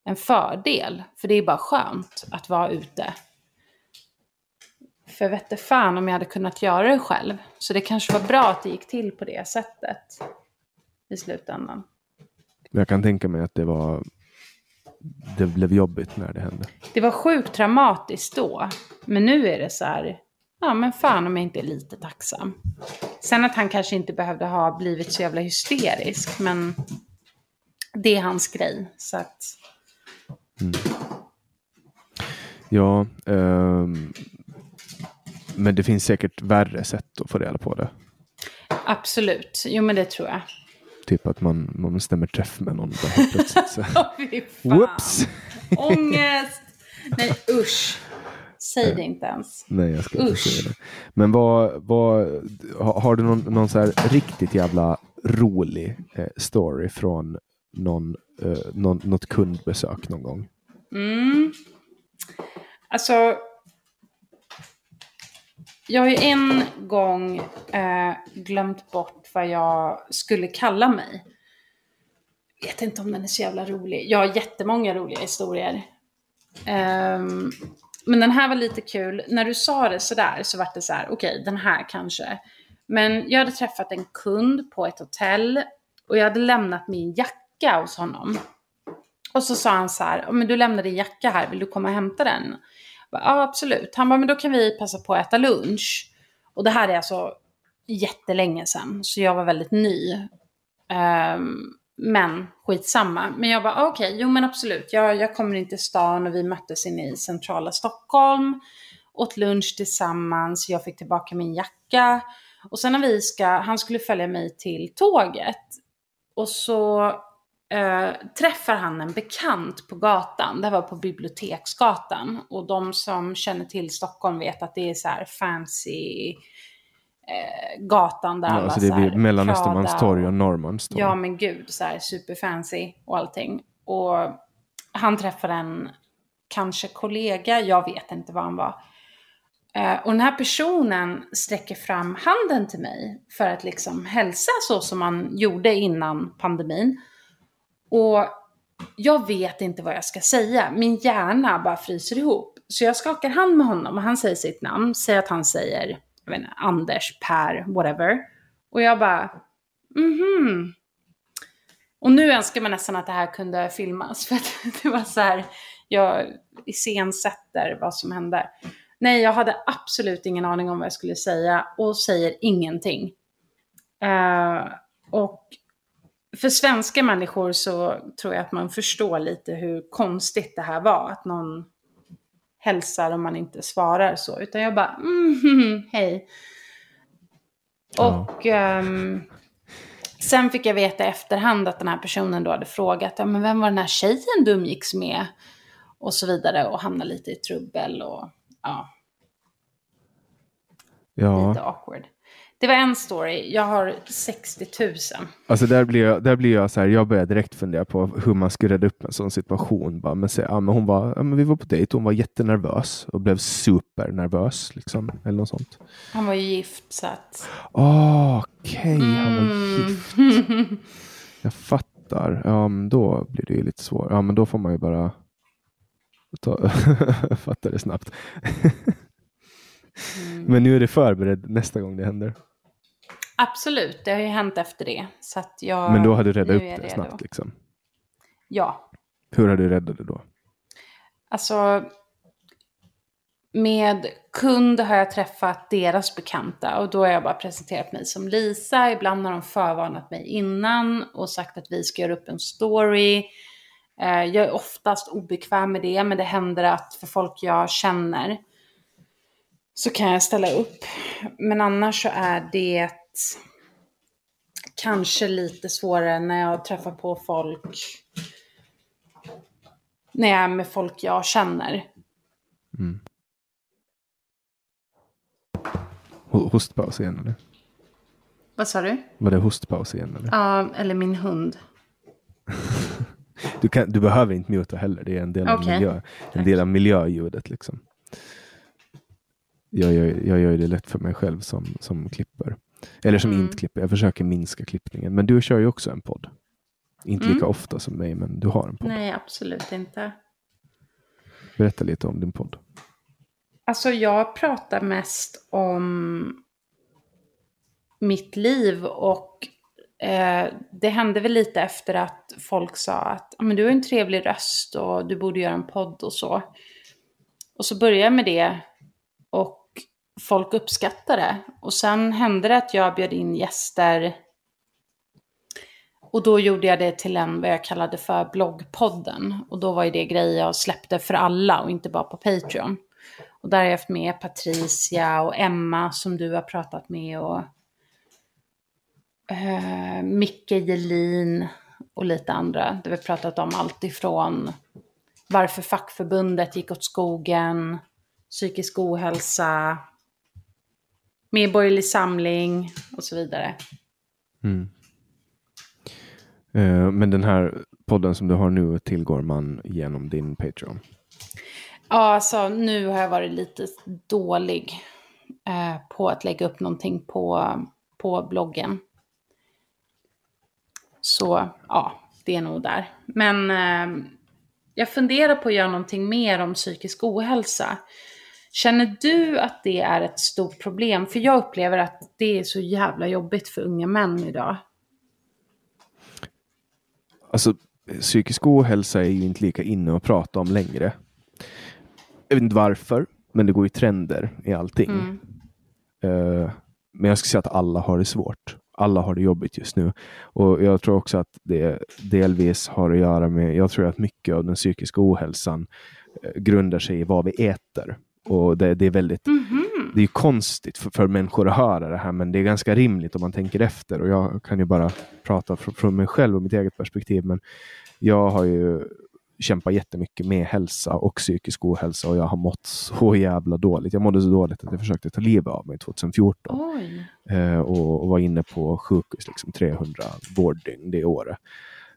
en fördel. För det är bara skönt att vara ute. För jag vette fan om jag hade kunnat göra det själv. Så det kanske var bra att det gick till på det sättet i slutändan. Jag kan tänka mig att det var det blev jobbigt när det hände. Det var sjukt traumatiskt då. Men nu är det så här, ja men fan om jag inte är lite tacksam. Sen att han kanske inte behövde ha blivit så jävla hysterisk, men det är hans grej. Så att... Mm. Ja, um, men det finns säkert värre sätt att få reda på det. Absolut, jo men det tror jag. Typ att man, man stämmer träff med någon där helt plötsligt. Så. Whoops! Ångest! Nej usch. Säg det inte ens. Nej, jag ska inte säga det. Men vad, vad, har du någon, någon så här riktigt jävla rolig eh, story från någon, eh, någon, något kundbesök någon gång? Mm. Alltså, jag har ju en gång eh, glömt bort vad jag skulle kalla mig. Jag vet inte om den är så jävla rolig. Jag har jättemånga roliga historier. Um, men den här var lite kul. När du sa det sådär så var det så här, okej, okay, den här kanske. Men jag hade träffat en kund på ett hotell och jag hade lämnat min jacka hos honom. Och så sa han så här, men du lämnade din jacka här, vill du komma och hämta den? Ja, absolut. Han bara, men då kan vi passa på att äta lunch. Och det här är alltså jättelänge sedan, så jag var väldigt ny. Um, men skitsamma. Men jag bara, okej, okay, jo men absolut. Jag, jag kommer in till stan och vi möttes inne i centrala Stockholm. Åt lunch tillsammans, jag fick tillbaka min jacka. Och sen när vi ska, han skulle följa mig till tåget. och så eh, träffar han en bekant på gatan. Det var på Biblioteksgatan. Och de som känner till Stockholm vet att det är så här fancy eh, gatan där Ja, alla alltså det blir mellan Östermalmstorg och Norrmalmstorg. Ja men gud, så här superfancy och allting. Och han träffade en, kanske kollega, jag vet inte vad han var. Eh, och den här personen sträcker fram handen till mig för att liksom hälsa så som man gjorde innan pandemin. Och jag vet inte vad jag ska säga. Min hjärna bara fryser ihop. Så jag skakar hand med honom och han säger sitt namn. Säger att han säger jag vet inte, Anders, Per, whatever. Och jag bara, mhm. Och nu önskar man nästan att det här kunde filmas. För att det var så här, jag iscensätter vad som hände. Nej, jag hade absolut ingen aning om vad jag skulle säga och säger ingenting. Uh, och för svenska människor så tror jag att man förstår lite hur konstigt det här var. Att någon hälsar och man inte svarar så. Utan jag bara, mm, hej. Ja. Och ehm, sen fick jag veta i efterhand att den här personen då hade frågat, ja, men vem var den här tjejen du umgicks med? Och så vidare och hamnade lite i trubbel och ja, Ja, lite awkward. Det var en story, jag har 60 000. alltså där blir jag, där blir jag så här, jag börjar direkt fundera på hur man skulle rädda upp en sån situation. Bara, men, så, ja, men hon var, ja, men vi var på dejt, hon var jättenervös och blev supernervös. Liksom, eller något sånt. Han var ju gift så att... Ah, Okej, han var Mm. gift. Jag fattar. Ja, men då blir det ju lite svårt. Ja, men då får man ju bara ta, fatta det snabbt. Mm. Men nu är det förberedd nästa gång det händer. Absolut, det har ju hänt efter det. Så att jag, Men då hade du räddat upp det redo. snabbt. Liksom. Ja, Hur hade du räddat det då? alltså med kund har jag träffat deras bekanta och då har jag bara presenterat mig som Lisa. Ibland har de förvarnat mig innan och sagt att vi ska göra upp en story. Eh, Jag är oftast obekväm med det, men det händer att för folk jag känner så kan jag ställa upp. Men annars så är det kanske lite svårare när jag träffar på folk när jag är med folk jag känner. Ho- Hostpaus igen eller? Vad sa du? Var det hostpaus igen eller? Ja, eller min hund. Du, kan, du behöver inte muta heller. Det är en del av, Okej. miljö, en del av miljöljudet. Liksom. Jag, gör, jag gör det lätt för mig själv som, som klipper. Eller som Mm. inte klipper. Jag försöker minska klippningen. Men du kör ju också en podd. Inte lika Mm. ofta som mig, men du har en podd. Nej, absolut inte. Berätta lite om din podd. Alltså jag pratar mest om mitt liv och eh, det hände väl lite efter att folk sa att "Ja, men du har en trevlig röst och du borde göra en podd och så. Och så började jag med det och folk uppskattade. Och sen hände det att jag bjöd in gäster och då gjorde jag det till en, vad jag kallade för bloggpodden. Och då var ju det grejer jag släppte för alla och inte bara på Patreon. Och där har jag haft med Patricia och Emma som du har pratat med och eh, Micke Jelin och lite andra. Där vi har pratat om allt ifrån varför fackförbundet gick åt skogen, psykisk ohälsa, medborgerlig samling och så vidare. Mm. Eh, men den här podden som du har nu tillgår man genom din Patreon. Ja, alltså nu har jag varit lite dålig eh, på att lägga upp någonting på, på bloggen. Så ja, det är nog där. Men eh, jag funderar på att göra någonting mer om psykisk ohälsa. Känner du att det är ett stort problem? För jag upplever att det är så jävla jobbigt för unga män idag. Alltså, psykisk ohälsa är ju inte lika inne att prata om längre. Jag vet inte varför, men det går ju trender i allting. Mm. Eh, men jag skulle säga att alla har det svårt. Alla har det jobbigt just nu. Och jag tror också att det delvis har att göra med, jag tror att mycket av den psykiska ohälsan eh, grundar sig i vad vi äter Och det, det är väldigt Mm -hmm. det är konstigt för, för människor att höra det här, men det är ganska rimligt om man tänker efter. Och jag kan ju bara prata från, från mig själv och mitt eget perspektiv, men jag har ju kämpat jättemycket med hälsa och psykisk ohälsa och jag har mått så jävla dåligt. Jag mådde så dåligt att jag försökte ta livet av mig 2014 eh, och, och, var inne på sjukhus liksom 300 vårddygn det året.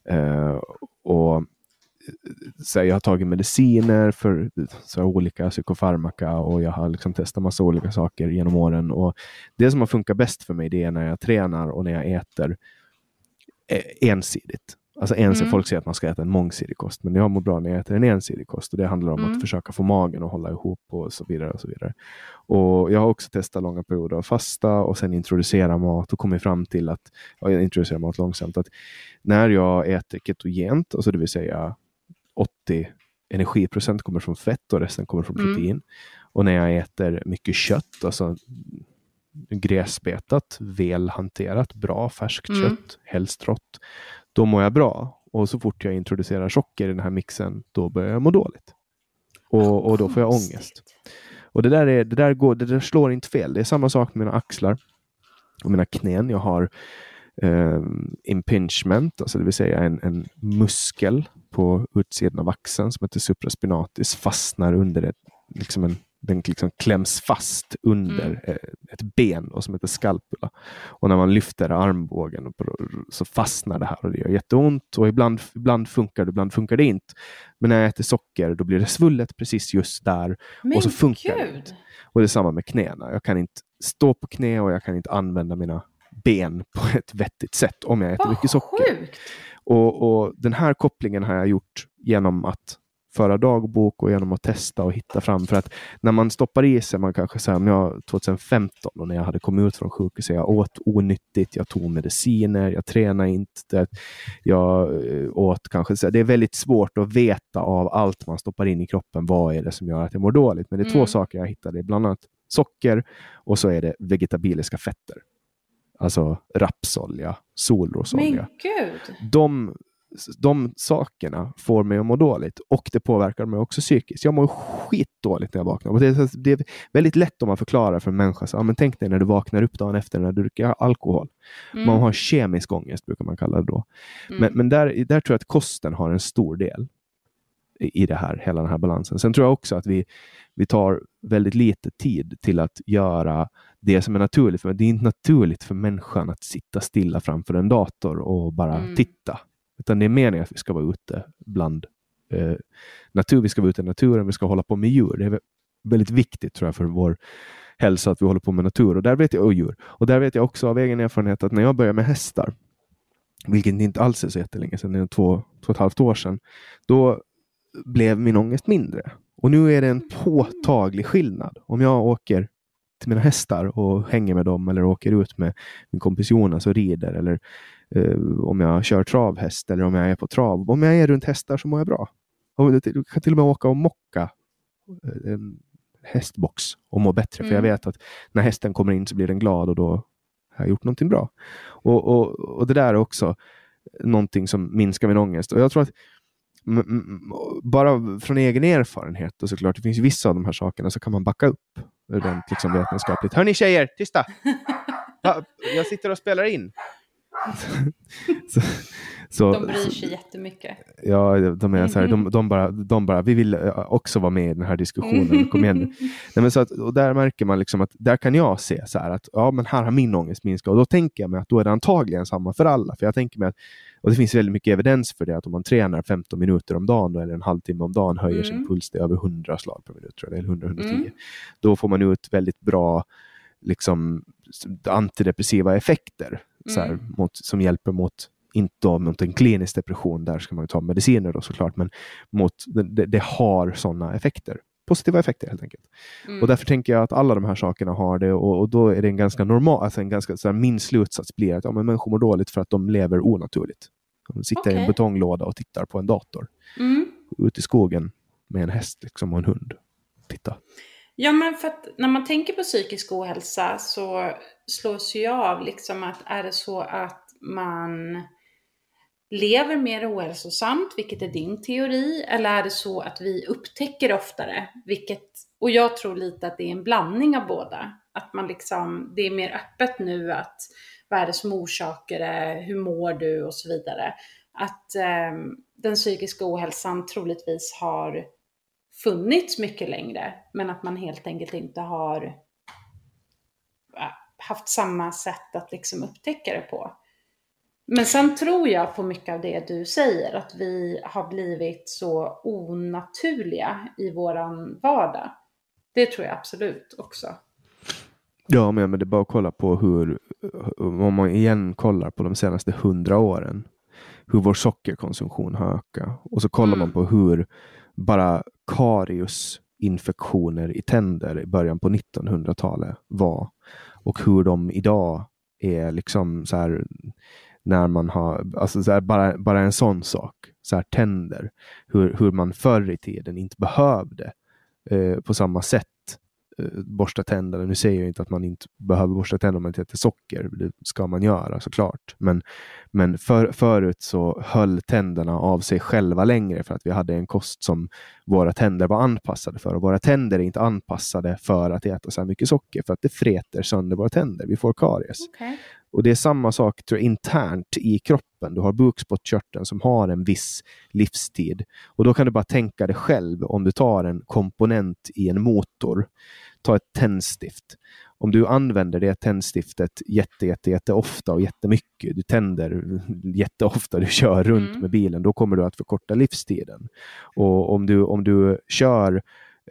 Eh, och så jag har tagit mediciner för så olika psykofarmaka och jag har liksom testat massa olika saker genom åren. Och det som har funkat bäst för mig det är när jag tränar och när jag äter eh, ensidigt. Alltså ens mm. folk säger att man ska äta en mångsidig kost, men jag mår bra när jag äter en ensidig kost. Och det handlar om mm. att försöka få magen att hålla ihop och så vidare. och så vidare. Och Jag har också testat långa perioder av fasta och sen introducera mat och kommit fram till att, ja, jag introducerar mat långsamt, att när jag äter ketogent, alltså det vill säga 80 energiprocent kommer från fett och resten kommer från mm. protein. Mm. Och när jag äter mycket kött, alltså gräsbetat, välhanterat, bra färskt mm. kött, helst rått, då mår jag bra. Och så fort jag introducerar socker i den här mixen, då börjar jag må dåligt. Och, och då får jag ångest. Och det där, är, det, där går, det där slår inte fel. Det är samma sak med mina axlar och mina knän. Jag har eh, impingement, alltså det vill säga en, en muskel på utsidan av axeln som heter supraspinatus fastnar under ett, liksom en den liksom kläms fast under mm. Ett ben och som heter skalpula. Och när man lyfter armbågen så fastnar det här och det gör jätteont. Och ibland, ibland funkar det, ibland funkar det inte. Men när jag äter socker då blir det svullet precis just där Men och så funkar Gud. det. Och det är samma med knäna. Jag kan inte stå på knä och jag kan inte använda mina ben på ett vettigt sätt om jag äter Vad mycket socker. Sjukt. Och, och Den här kopplingen har jag gjort genom att föra dagbok och genom att testa och hitta fram. För att när man stoppar i sig, man kanske säger, jag 2015 och när jag hade kommit ut från sjukhuset, jag åt onyttigt, jag tog mediciner, jag tränade inte, jag eh, åt kanske, det är väldigt svårt att veta av allt man stoppar in i kroppen, vad är det som gör att jag mår dåligt? Men det är mm. två saker jag hittade, bland annat socker och så är det vegetabiliska fetter. Alltså rapsolja, solrosolja. De de sakerna får mig att må dåligt och det påverkar mig också psykiskt. Jag mår skitdåligt när jag vaknar. Och det, är, det är väldigt lätt om man förklarar för en människa. Så, ja, men tänk dig när du vaknar upp dagen efter när du dricker alkohol. Mm. Man har kemisk ångest, brukar man kalla det då. Mm. Men, men där, där tror jag att kosten har en stor del i det här, hela den här balansen. Sen tror jag också att vi, vi tar väldigt lite tid till att göra det som är naturligt. För det är inte naturligt för människan att sitta stilla framför en dator och bara mm. titta. Utan det är meningen att vi ska vara ute bland eh, natur. Vi ska vara ute i naturen, vi ska hålla på med djur. Det är väldigt viktigt tror jag för vår hälsa att vi håller på med natur och, där vet jag, och djur. Och där vet jag också av egen erfarenhet att när jag började med hästar, vilket inte alls är så jättelänge sedan, det är två, två och ett halvt år sedan, då blev min ångest mindre. Och nu är det en påtaglig skillnad. Om jag åker till mina hästar och hänger med dem eller åker ut med min kompis Jonas och rider eller uh, om jag kör travhäst eller om jag är på trav. Om jag är runt hästar så mår jag bra. Jag kan till och med åka och mocka eh, en hästbox och må bättre. Mm. För jag mm. vet att när hästen kommer in så blir den glad och då har jag gjort någonting bra. Och, och, och det där är också någonting som minskar min ångest. Och jag tror att bara från egen erfarenhet och såklart, det finns vissa av de här sakerna så kan man backa upp rent liksom vetenskapligt. Hörni tjejer, tysta! Jag sitter och spelar in. så, så, de bryr sig jättemycket. Ja, de är så här, de, de, bara, de bara, vi vill eh, också vara med i den här diskussionen. Kom igen Nej, men så att, och där märker man liksom att där kan jag se så här att ja, men här har min ångest minskat och då tänker jag mig att då är det antagligen samma för alla. För jag tänker mig att, och det finns väldigt mycket evidens för det, att om man tränar 15 minuter om dagen då, eller en halvtimme om dagen höjer mm. sin puls till över 100 slag per minut, tror jag, eller 100-110. Mm. Då får man ut väldigt bra liksom, antidepressiva effekter så här, mm. mot, som hjälper mot inte mot en klinisk depression, där ska man ta mediciner då såklart, men mot, det, det har sådana effekter. Positiva effekter helt enkelt. Mm. Och därför tänker jag att alla de här sakerna har det och, och då är det en ganska normal, alltså en ganska, så här, min slutsats blir att ja, men människor mår dåligt för att de lever onaturligt. De sitter okay. i en betonglåda och tittar på en dator. Mm. Ute i skogen med en häst liksom, och en hund. Titta. Ja, men för att när man tänker på psykisk ohälsa så slås jag av liksom att är det så att man lever mer ohälsosamt, vilket är din teori, eller är det så att vi upptäcker oftare, vilket, och jag tror lite att det är en blandning av båda. Att man liksom, det är mer öppet nu att vad är det som orsakar det, hur mår du och så vidare. Att eh, den psykiska ohälsan troligtvis har funnits mycket längre, men att man helt enkelt inte har haft samma sätt att liksom upptäcka det på. Men sen tror jag på mycket av det du säger, att vi har blivit så onaturliga i våran vardag. Det tror jag absolut också. Ja, men det är bara att kolla på hur, om man igen kollar på de senaste hundra åren, hur vår sockerkonsumtion har ökat. Och så kollar mm. man på hur bara kariusinfektioner i tänder i början på 1900-talet var och hur de idag är liksom så här när man har, alltså så här, bara, bara en sån sak, så här tänder, hur, hur man förr i tiden inte behövde eh, på samma sätt Eh, Eh, borsta tänderna. Nu säger jag inte att man inte behöver borsta tänderna om man inte äter socker. Det ska man göra såklart. Men, men för, förut så höll tänderna av sig själva längre för att vi hade en kost som våra tänder var anpassade för. Och våra tänder är inte anpassade för att äta så här mycket socker för att det fräter sönder våra tänder. Vi får karies. Okay. Och det är samma sak tror jag, internt i kroppen. Du har bukspottkörteln som har en viss livstid. Och då kan du bara tänka dig själv om du tar en komponent i en motor. Ta ett tändstift. Om du använder det tändstiftet jätte, jätte, jätte ofta och jättemycket, du tänder jätteofta, du kör runt mm. med bilen, då kommer du att förkorta livstiden. Och om du, om du kör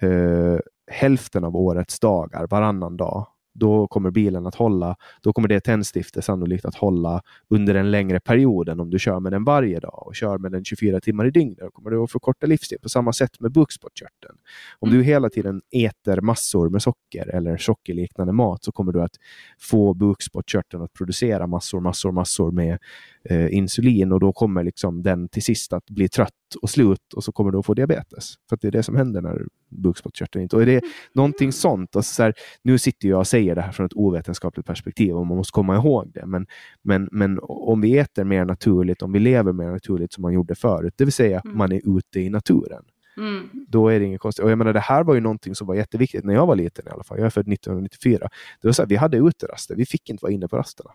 eh, hälften av årets dagar varannan dag då kommer bilen att hålla. Då kommer det tändstiftet sannolikt att hålla under en längre period än om du kör med den varje dag och kör med den 24 timmar i dygnet. Då kommer det att förkorta livstid. På samma sätt med bukspottkörteln. Om mm. du hela tiden äter massor med socker eller sockerliknande mat så kommer du att få bukspottkörteln att producera massor, massor, massor med eh, insulin och då kommer liksom den till sist att bli trött och slut och så kommer du att få diabetes. För det är det som händer när bukspottkörteln inte... Och är det mm. någonting sånt, alltså så här, nu sitter jag och säger det här från ett ovetenskapligt perspektiv och man måste komma ihåg det. Men, men, men om vi äter mer naturligt, om vi lever mer naturligt som man gjorde förut, det vill säga mm. man är ute i naturen. Mm. Då är det inget konstigt. Och jag menar, det här var ju någonting som var jätteviktigt när jag var liten i alla fall. Jag är född 1994. Det var så här, vi hade uteraster. Vi fick inte vara inne på rasterna.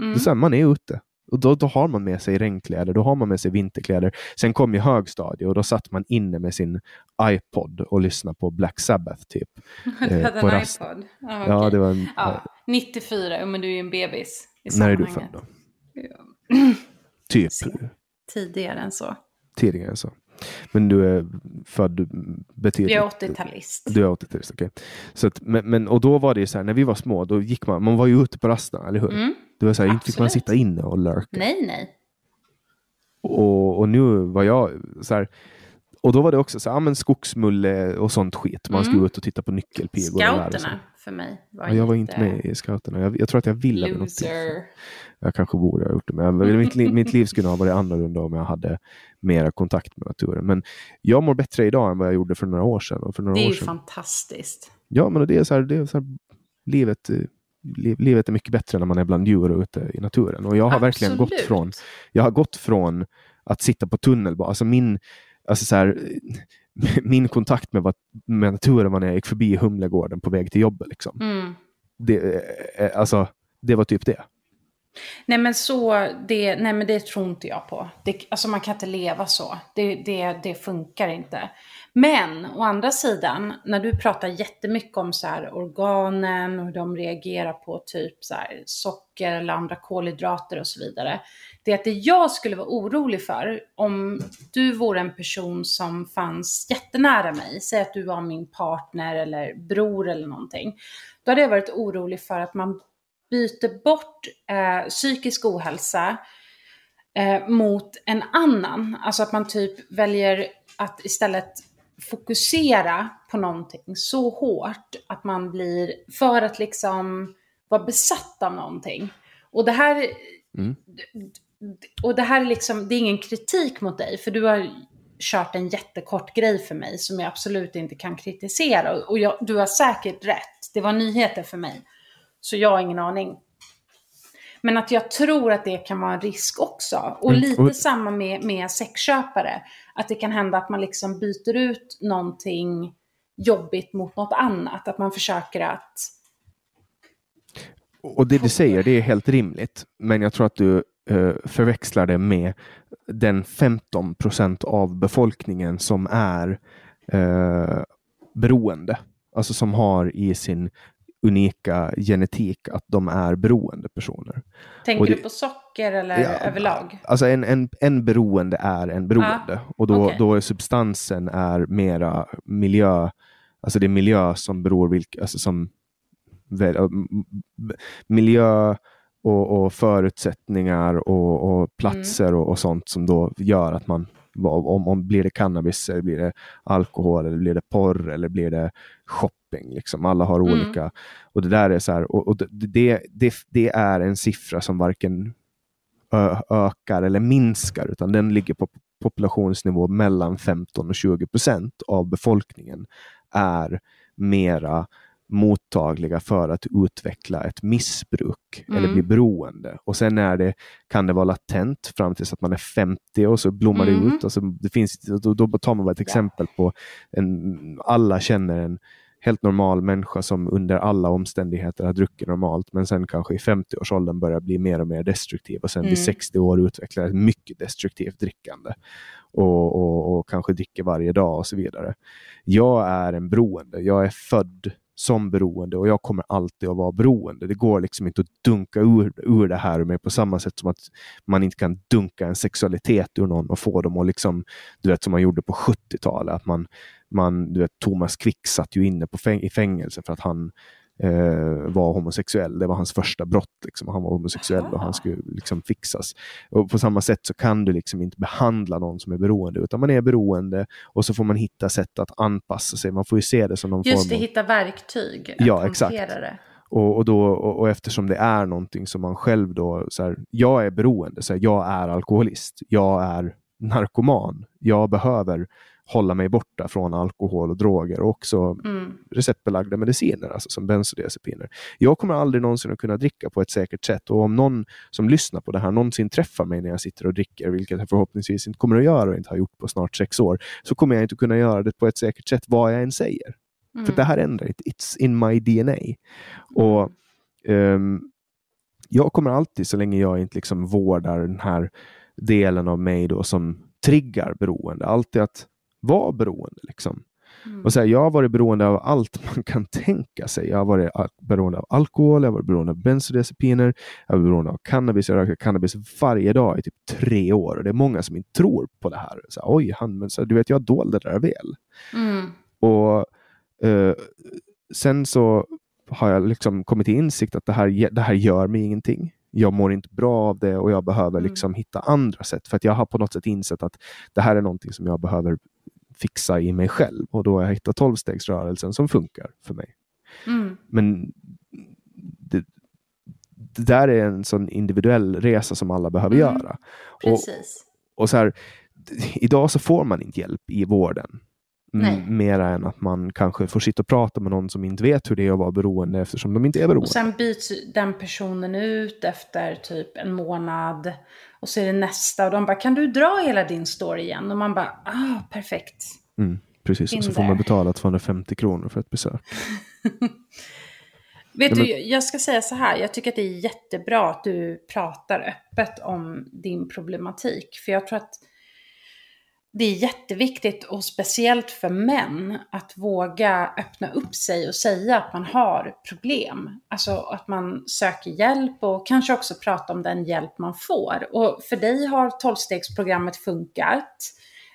Mm. Det är så här, man är ute. Och då, då har man med sig regnkläder, då har man med sig vinterkläder. Sen kom ju högstadiet och då satt man inne med sin iPod och lyssnade på Black Sabbath typ. Du hade eh, en iPod? Ah, okay. Ja, det var en, ja, 94, men du är ju en bebis. I när är du född då? typ? Tidigare än så. Tidigare än så. Men du är född betydligt... Jag är 80-talist. Du är 80-talist, okej. Okay. men, men, och då var det ju så här, när vi var små, då gick man, man var ju ute på rasterna, eller hur? Mm. Det var så här, inte fick man sitta inne och lurka. Nej, nej. Och, och nu var jag så här, och då var det också så här, men skogsmulle och sånt skit. Man mm. skulle ut och titta på nyckelpigor. Scouterna för mig var ja, Jag var inte med i scouterna. Jag, jag tror att jag ville Loser. Jag kanske borde ha gjort det, men mitt, liv, mitt liv skulle ha varit annorlunda om jag hade mera kontakt med naturen. Men jag mår bättre idag än vad jag gjorde för några år sedan. Och för några det är år ju sedan. fantastiskt. Ja, men det är så här, det är så här, livet, livet är mycket bättre när man är bland djur och ute i naturen. Och jag har Absolut. verkligen gått från, jag har gått från att sitta på tunnelbana, alltså min, alltså så här, min kontakt med, vad, med naturen var när jag gick förbi Humlegården på väg till jobbet. Liksom. Mm. Det, eh, alltså, det var typ det. Nej men så, det, nej men det tror inte jag på. Det, alltså man kan inte leva så. Det, det, det funkar inte. Men å andra sidan, när du pratar jättemycket om så här organen och hur de reagerar på typ så här socker eller andra kolhydrater och så vidare. Det är att det jag skulle vara orolig för, om du vore en person som fanns jättenära mig, säg att du var min partner eller bror eller någonting. Då hade jag varit orolig för att man byter bort eh, psykisk ohälsa eh, mot en annan. Alltså att man typ väljer att istället fokusera på någonting så hårt att man blir, för att liksom vara besatt av någonting. Och det här, mm. och det här är liksom, det är ingen kritik mot dig, för du har kört en jättekort grej för mig som jag absolut inte kan kritisera. Och jag, du har säkert rätt, det var nyheter för mig. Så jag har ingen aning. Men att jag tror att det kan vara en risk också. Och mm. lite samma med, med sexköpare. Att det kan hända att man liksom byter ut någonting jobbigt mot något annat. Att man försöker att... Och det du säger, det är helt rimligt. Men jag tror att du uh, förväxlar det med den 15 procent av befolkningen som är uh, beroende. Alltså som har i sin unika genetik att de är beroende personer. Tänker det, du på socker eller ja, överlag? Alltså en, en, en beroende är en beroende ah, och då, okay. då är substansen är mera miljö, alltså det är miljö som beror vilka, alltså som miljö och, och förutsättningar och, och platser mm. och, och, sånt som då gör att man om, om blir det cannabis, eller blir det alkohol, eller blir det porr, eller blir det shopping. Liksom. Alla har mm. olika. Och det där är så här, och, och det, det, det, är en siffra som varken ökar eller minskar, utan den ligger på populationsnivå mellan 15 och 20 procent av befolkningen är mera mottagliga för att utveckla ett missbruk mm. eller bli beroende. Och sen är det, kan det vara latent fram tills att man är 50 och så blommar mm. det ut. Och så det finns, då, då tar man bara ett exempel på en, alla känner en helt normal människa som under alla omständigheter har druckit normalt men sen kanske i 50-årsåldern börjar bli mer och mer destruktiv och sen mm. vid 60 år utvecklar ett mycket destruktivt drickande och, och, och kanske dricker varje dag och så vidare. Jag är en beroende. Jag är född som beroende och jag kommer alltid att vara beroende. Det går liksom inte att dunka ur, ur det här med på samma sätt som att man inte kan dunka en sexualitet ur någon och få dem att liksom, du vet som man gjorde på 70-talet, att man, man, du vet Thomas Quick satt ju inne på fäng i fängelse för att han var homosexuell. Det var hans första brott. Liksom. Han var homosexuell och han skulle liksom fixas. Och På samma sätt så kan du liksom inte behandla någon som är beroende, utan man är beroende och så får man hitta sätt att anpassa sig. Man får ju se det som någon Just form det, av... hitta verktyg att ja, exakt. det. Och, och, då, och, och, eftersom det är någonting som man själv då, så här, jag är beroende, så här, jag är alkoholist, jag är narkoman, jag behöver hålla mig borta från alkohol och droger och också mm. receptbelagda mediciner, alltså som bensodiazepiner. Jag kommer aldrig någonsin att kunna dricka på ett säkert sätt och om någon som lyssnar på det här någonsin träffar mig när jag sitter och dricker, vilket jag förhoppningsvis inte kommer att göra och inte har gjort på snart sex år, så kommer jag inte kunna göra det på ett säkert sätt vad jag än säger. Mm. För det här ändrar inte. It's in my DNA. Och um, Jag kommer alltid, så länge jag inte liksom vårdar den här delen av mig då som triggar beroende, alltid att vara beroende. Liksom. Mm. Och så här, jag har varit beroende av allt man kan tänka sig. Jag har varit beroende av alkohol, jag har varit beroende av bensodiazepiner, jag har varit beroende av cannabis. Jag rökt cannabis varje dag i typ tre år. Och det är många som inte tror på det här. Så här, Oj, han, men så här, du vet, jag dolde det där väl. Mm. Och uh, Sen så har jag liksom kommit till insikt att det här, det här gör mig ingenting jag mår inte bra av det och jag behöver mm. liksom hitta andra sätt. För att jag har på något sätt insett att det här är någonting som jag behöver fixa i mig själv. Och då har jag hittat tolvstegsrörelsen som funkar för mig. Mm. Men det, det, där är en sån individuell resa som alla behöver mm. göra. Och, och så här, idag så får man inte hjälp i vården. Mera än att man kanske får sitta och prata med någon som inte vet hur det är att vara beroende eftersom de inte är beroende. Och sen byts den personen ut efter typ en månad. Och så är det nästa och de bara, kan du dra hela din story igen? Och man bara, ah, perfekt. Mm, precis, In och så får man betala 250 kronor för ett besök. Vet du, jag ska säga så här, jag tycker att det är jättebra att du pratar öppet om din problematik. För jag tror att det är jätteviktigt och speciellt för män att våga öppna upp sig och säga att man har problem. Alltså att man söker hjälp och kanske också prata om den hjälp man får. Och för dig har tolvstegsprogrammet funkat.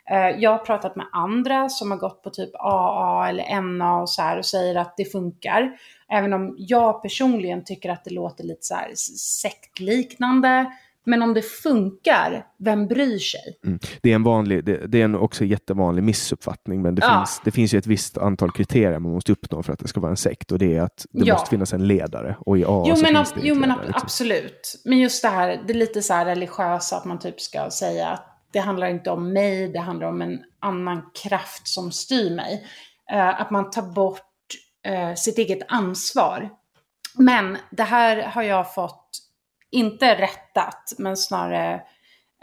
Eh, jag har pratat med andra som har gått på typ AA eller NA och så här och säger att det funkar. Även om jag personligen tycker att det låter lite så här sektliknande men om det funkar, vem bryr sig? Mm. Det är en vanlig, det, det, är en också jättevanlig missuppfattning, men det, ja. finns, det finns ju ett visst antal kriterier man måste uppnå för att det ska vara en sekt och det är att det ja. måste finnas en ledare och i AA jo, så men, finns det Jo, men liksom. absolut. Men just det här, det är lite så här religiösa, att man typ ska säga att det handlar inte om mig, det handlar om en annan kraft som styr mig. Uh, att man tar bort uh, sitt eget ansvar. Men det här har jag fått inte rättat, men snarare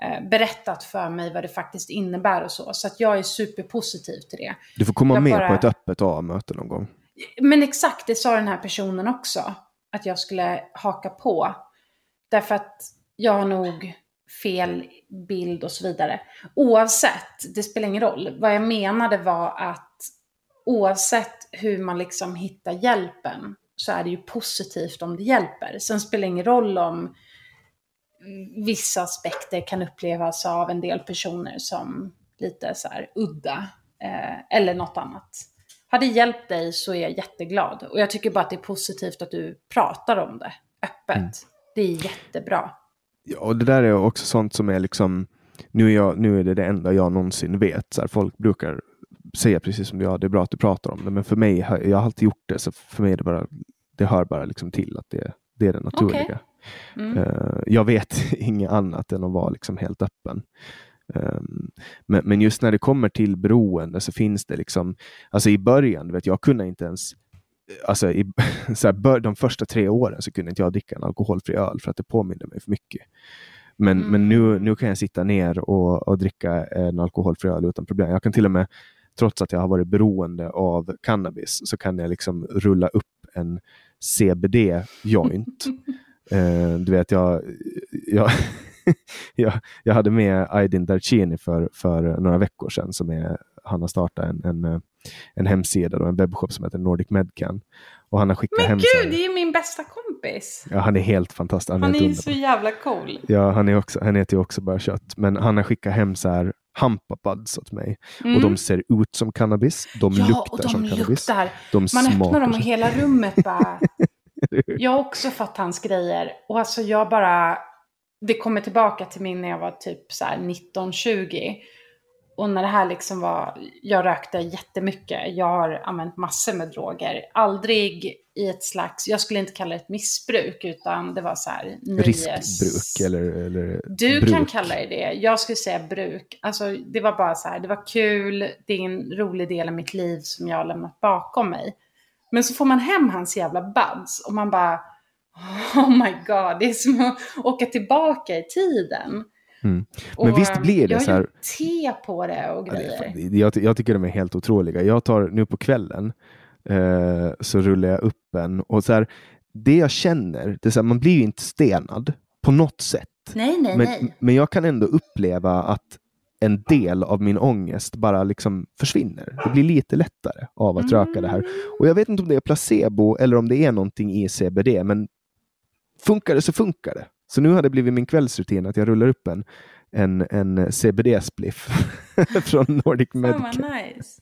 eh, berättat för mig vad det faktiskt innebär och så. Så att jag är superpositiv till det. Du får komma Jag med bara- på ett öppet A-möte någon gång. Men exakt, det sa den här personen också. Att jag skulle haka på. Därför att jag har nog fel bild och så vidare. Oavsett, det spelar ingen roll. Vad jag menade var att oavsett hur man liksom hittar hjälpen så är det ju positivt om det hjälper. Sen spelar det ingen roll om vissa aspekter kan upplevas av en del personer som lite så här udda. Eh, eller något annat. Har det hjälpt dig så är jag jätteglad. Och jag tycker bara att det är positivt att du pratar om det öppet. Det är jättebra. Ja, och det där är också sånt som är liksom, nu är, jag, nu är det det enda jag någonsin vet. Så här, folk brukar säga precis som du, ja, det är bra att du pratar om det, men för mig, jag har alltid gjort det, så för mig är det bara, det hör bara liksom till att det, det är det naturliga. Mm. Eh, jag vet inget annat än att vara liksom helt öppen. Um, men, men just när det kommer till beroende så finns det liksom, alltså i början, vet, jag kunde inte ens Alltså i, så här, bör, de första tre åren så kunde inte jag dricka en alkoholfri öl för att det påminner mig för mycket. Men, Mm. men nu, nu kan jag sitta ner och, och dricka en alkoholfri öl utan problem. Jag kan till och med, trots att jag har varit beroende av cannabis, så kan jag liksom rulla upp en CBD-joint. eh, du vet, jag, jag, jag, jag hade med Aydin Darcini för, för några veckor sedan. Som är, han har startat en, en, en hemsida och en webbshop som heter Nordic Medcan. Och han har skickat Men hem gud, det är min bästa kompis. Ja, han är helt fantastisk. Han, Han är är så jävla cool. Ja, han, är också, han äter ju också bara kött. Men han har skickat hem så här hampapads åt mig. Och de ser ut som cannabis. De Mm. ja, luktar och de som cannabis. luktar. De Man öppnar dem och hela rummet bara... jag har också fått hans grejer. Och alltså jag bara... Det kommer tillbaka till min när jag var typ så här 19-20. Och när det här liksom var... Jag rökte jättemycket. Jag har använt massor med droger. Aldrig i ett slags... Jag skulle inte kalla det ett missbruk. Utan det var så här... Riskbruk eller, eller Du bruk. kan kalla det det. Jag skulle säga bruk. Alltså, det var bara så här, det var kul, det är en rolig del av mitt liv som jag har lämnat bakom mig. Men så får man hem hans jävla buds och man bara, oh my god, det är som att åka tillbaka i tiden. Mm. Och, Men visst blir det jag så här- gjort te på det och Ja, det är grejer. jag, jag tycker de är helt otroliga. Jag tar nu på kvällen eh, så rullar jag upp en och så här, det jag känner, det är så här, man blir ju inte stenad på något sätt. nej, nej, Men, nej. men jag kan ändå uppleva att en del av min ångest bara liksom försvinner. Det blir lite lättare av att röka det här. Och jag vet inte om det är placebo eller om det är någonting i CBD, men funkar det så funkar det. Så nu har det blivit min kvällsrutin att jag rullar upp en, en, en CBD-spliff från Nordic Fan Medcan. vad nice.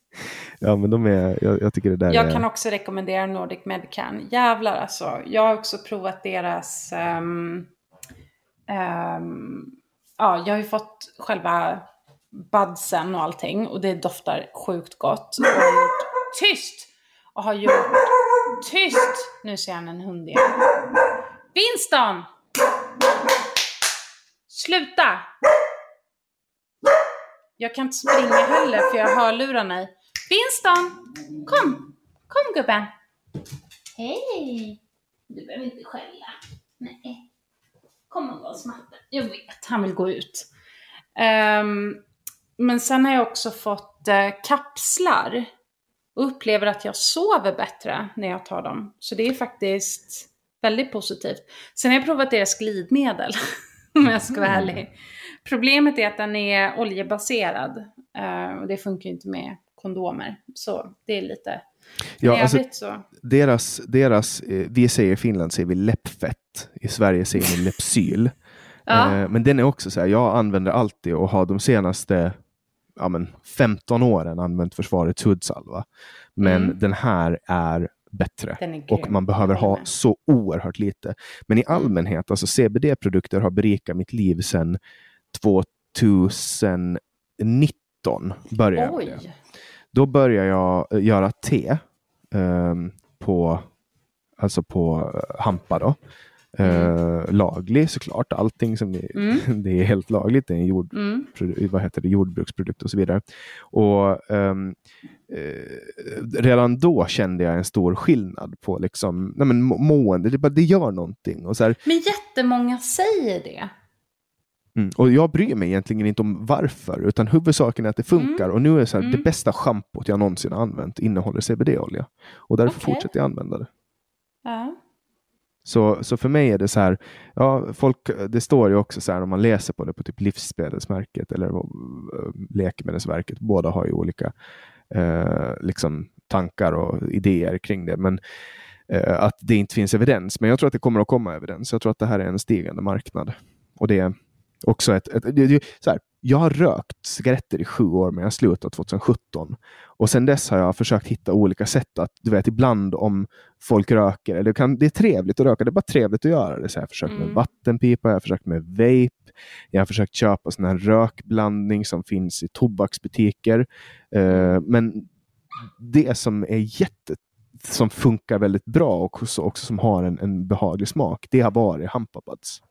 Ja, men de är, jag, jag tycker det där Jag är... kan också rekommendera Nordic Medcan. Jävlar alltså. Jag har också provat deras... ehm, ehm, ja, jag har ju fått själva budsen och allting. Och det doftar sjukt gott. Och har gjort... Tyst! Och har gjort... Tyst! Nu ser han en hund igen. Winston! Sluta! Jag kan inte springa heller för jag har hörlurarna i. Winston! Kom! Kom gubben! Hej! Du behöver inte skälla. Nej. Kom och gå hos matte. Jag vet, han vill gå ut. Ehm, men sen har jag också fått eh, kapslar. Och upplever att jag sover bättre när jag tar dem. Så det är faktiskt väldigt positivt. Sen har jag provat deras glidmedel. Om jag ska vara ärlig. Problemet är att den är oljebaserad. eh, och det funkar ju inte med kondomer. Så det är lite... Ja, alltså, så... deras, deras, eh, vi säger i Finland säger vi läppfett. I Sverige säger vi läppsyl. Ja. Eh, men den är också så här, jag använder alltid och har de senaste ja, men 15 åren använt försvarets hudsalva. Men Mm. den här är bättre. Är Och man behöver ha så oerhört lite. Men i Mm. allmänhet, alltså CBD-produkter har berikat mitt liv sedan 2019. Började jag med det. Då började jag eh, göra te ehm, på, alltså på eh, hampa. Då. Uh, laglig såklart, allting som är, mm. det är helt lagligt. Det är en jord, mm. vad heter det, jordbruksprodukt och så vidare. Och um, uh, Redan då kände jag en stor skillnad på liksom, nej men mående, det, det gör någonting. Och så här, men jättemånga säger det. Mm. Och jag bryr mig egentligen inte om varför, utan huvudsaken är att det funkar. Mm. Och nu är det så här, det mm. bästa schampot jag någonsin använt innehåller CBD-olja. Och därför okay. fortsätter jag använda det. Ja. Så, så för mig är det så här, ja, folk, det står ju också så här om man läser på det på typ Livsmedelsverket eller uh, Läkemedelsverket. Båda har ju olika uh, liksom, tankar och idéer kring det. Men uh, att det inte finns evidens. Men jag tror att det kommer att komma evidens. Jag tror att det här är en stigande marknad. Och det är också ett, ett, ett så här, jag har rökt cigaretter i sju år, men jag slutade 2017. Och sen dess har jag försökt hitta olika sätt att, du vet, ibland om folk röker, eller det, kan, det är trevligt att röka, det är bara trevligt att göra det. Så jag har försökt mm. med vattenpipa, jag har försökt med vape, jag har försökt köpa sån här rökblandning som finns i tobaksbutiker. Uh, men det som är jätte som funkar väldigt bra och också, också som har en, en behaglig smak, det har varit Hampabuds.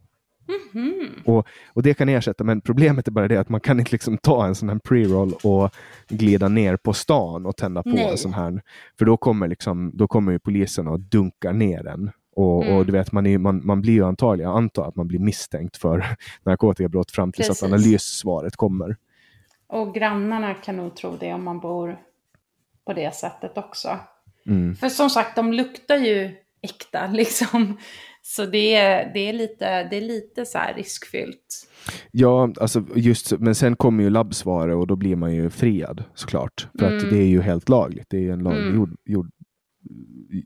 Mm -hmm. och, och det kan ersätta, men problemet är bara det att man kan inte liksom ta en sån här pre-roll och glida ner på stan och tända på Nej. en sån här. För då kommer, liksom, då kommer ju polisen och dunkar ner den. Och, mm. och, du vet, man, är, man, man blir ju antagligen, jag antar att man blir misstänkt för narkotikabrott fram tills Precis. att analyssvaret kommer. Och grannarna kan nog tro det om man bor på det sättet också. Mm. För som sagt, de luktar ju äkta liksom. Så det är, det är lite, det är lite så riskfyllt. Ja, alltså just, men sen kommer ju labbsvaret och då blir man ju friad såklart. För mm. att det är ju helt lagligt. Det är ju en laglig mm. jord, jord,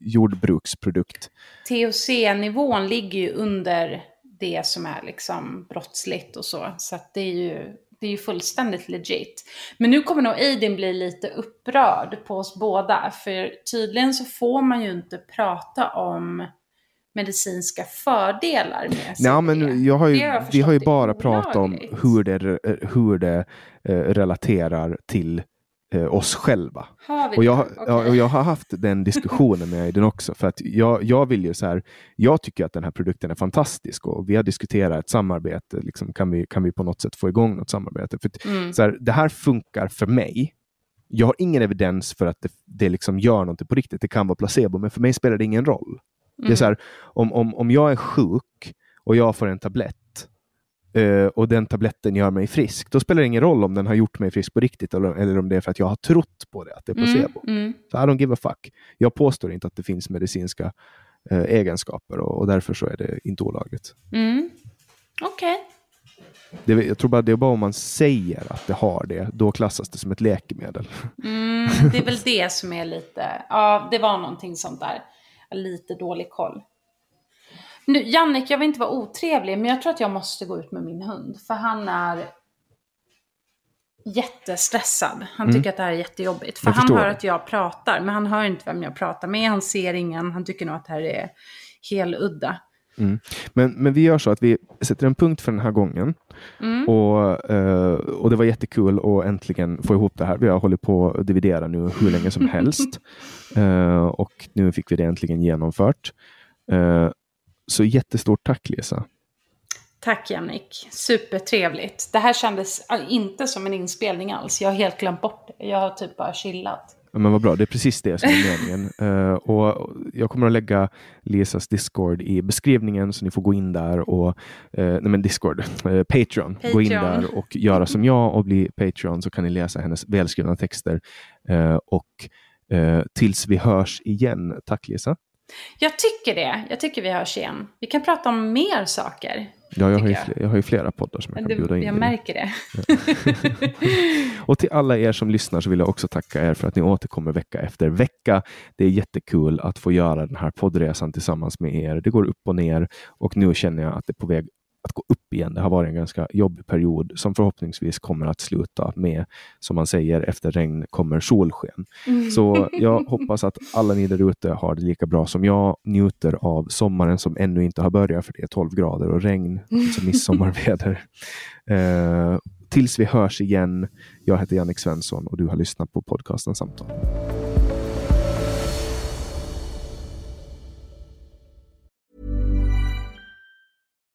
jordbruksprodukt. THC-nivån ligger ju under det som är liksom brottsligt och så. Så att det är ju det är ju fullständigt legit. Men nu kommer nog Aidin bli lite upprörd på oss båda. För tydligen så får man ju inte prata om medicinska fördelar med CBD. Ja, men jag har ju, jag vi har ju bara pratat om hur det, hur det eh, relaterar till eh, oss själva. och, jag, okay. och jag har haft den diskussionen med den också. För att jag, jag vill ju så här, jag tycker att den här produkten är fantastisk och vi har diskuterat ett samarbete. Liksom, kan, vi, kan vi på något sätt få igång något samarbete? För mm. så här, det här funkar för mig. Jag har ingen evidens för att det, det liksom gör något på riktigt. Det kan vara placebo, men för mig spelar det ingen roll. Mm. Det är så här, om, om, om jag är sjuk och jag får en tablett uh, och den tabletten gör mig frisk, då spelar det ingen roll om den har gjort mig frisk på riktigt eller, eller om det är för att jag har trott på det, att det är mm, placebo. Mm. Mm. Så I don't give a fuck. Jag påstår inte att det finns medicinska uh, egenskaper och, och, därför så är det inte olagligt. Mm. Okej. Okay. jag tror bara det är bara om man säger att det har det, då klassas det som ett läkemedel. Mm, det är väl det som är lite, ja det var någonting sånt där lite dålig koll. Nu, Jannik, jag vill inte vara otrevlig, men jag tror att jag måste gå ut med min hund. För han är jättestressad. Han mm. tycker att det här är jättejobbigt. För han hör att jag pratar, men han hör inte vem jag pratar med. Han ser ingen. Han tycker nog att det här är heludda. Mm. Men, men vi gör så att vi sätter en punkt för den här gången. Mm. Och, uh, och det var jättekul att äntligen få ihop det här. Vi har hållit på att dividera nu hur länge som helst. uh, och nu fick vi det äntligen genomfört. Uh, så jättestort tack Lisa. Tack Jannik, supertrevligt. Det här kändes inte som en inspelning alls. Jag har helt glömt bort det. Jag har typ bara chillat. Men vad bra, det är precis det som är meningen. Uh, och jag kommer att lägga Lisas Discord i beskrivningen så ni får gå in där och, uh, nej men Discord, uh, Patreon. Patreon. Gå in där och göra som jag och bli Patreon så kan ni läsa hennes välskrivna texter. och tills vi hörs igen, tack Lisa. Jag tycker det. Jag tycker vi hörs igen. Vi kan prata om mer saker. Ja, jag har, ju, jag. jag har ju flera poddar som jag kan bjuda in Jag märker det. Ja. och till alla er som lyssnar så vill jag också tacka er för att ni återkommer vecka efter vecka. Det är jättekul att få göra den här poddresan tillsammans med er. Det går upp och ner och nu känner jag att det är på väg att gå upp igen. Det har varit en ganska jobbig period som förhoppningsvis kommer att sluta med, som man säger, efter regn kommer solsken. Mm. Så jag hoppas att alla ni där ute har det lika bra som jag, njuter av sommaren som ännu inte har börjat, för det är 12 grader och regn, alltså midsommarväder. eh, tills vi hörs igen. Jag heter Jannik Svensson och du har lyssnat på podcasten Samtal.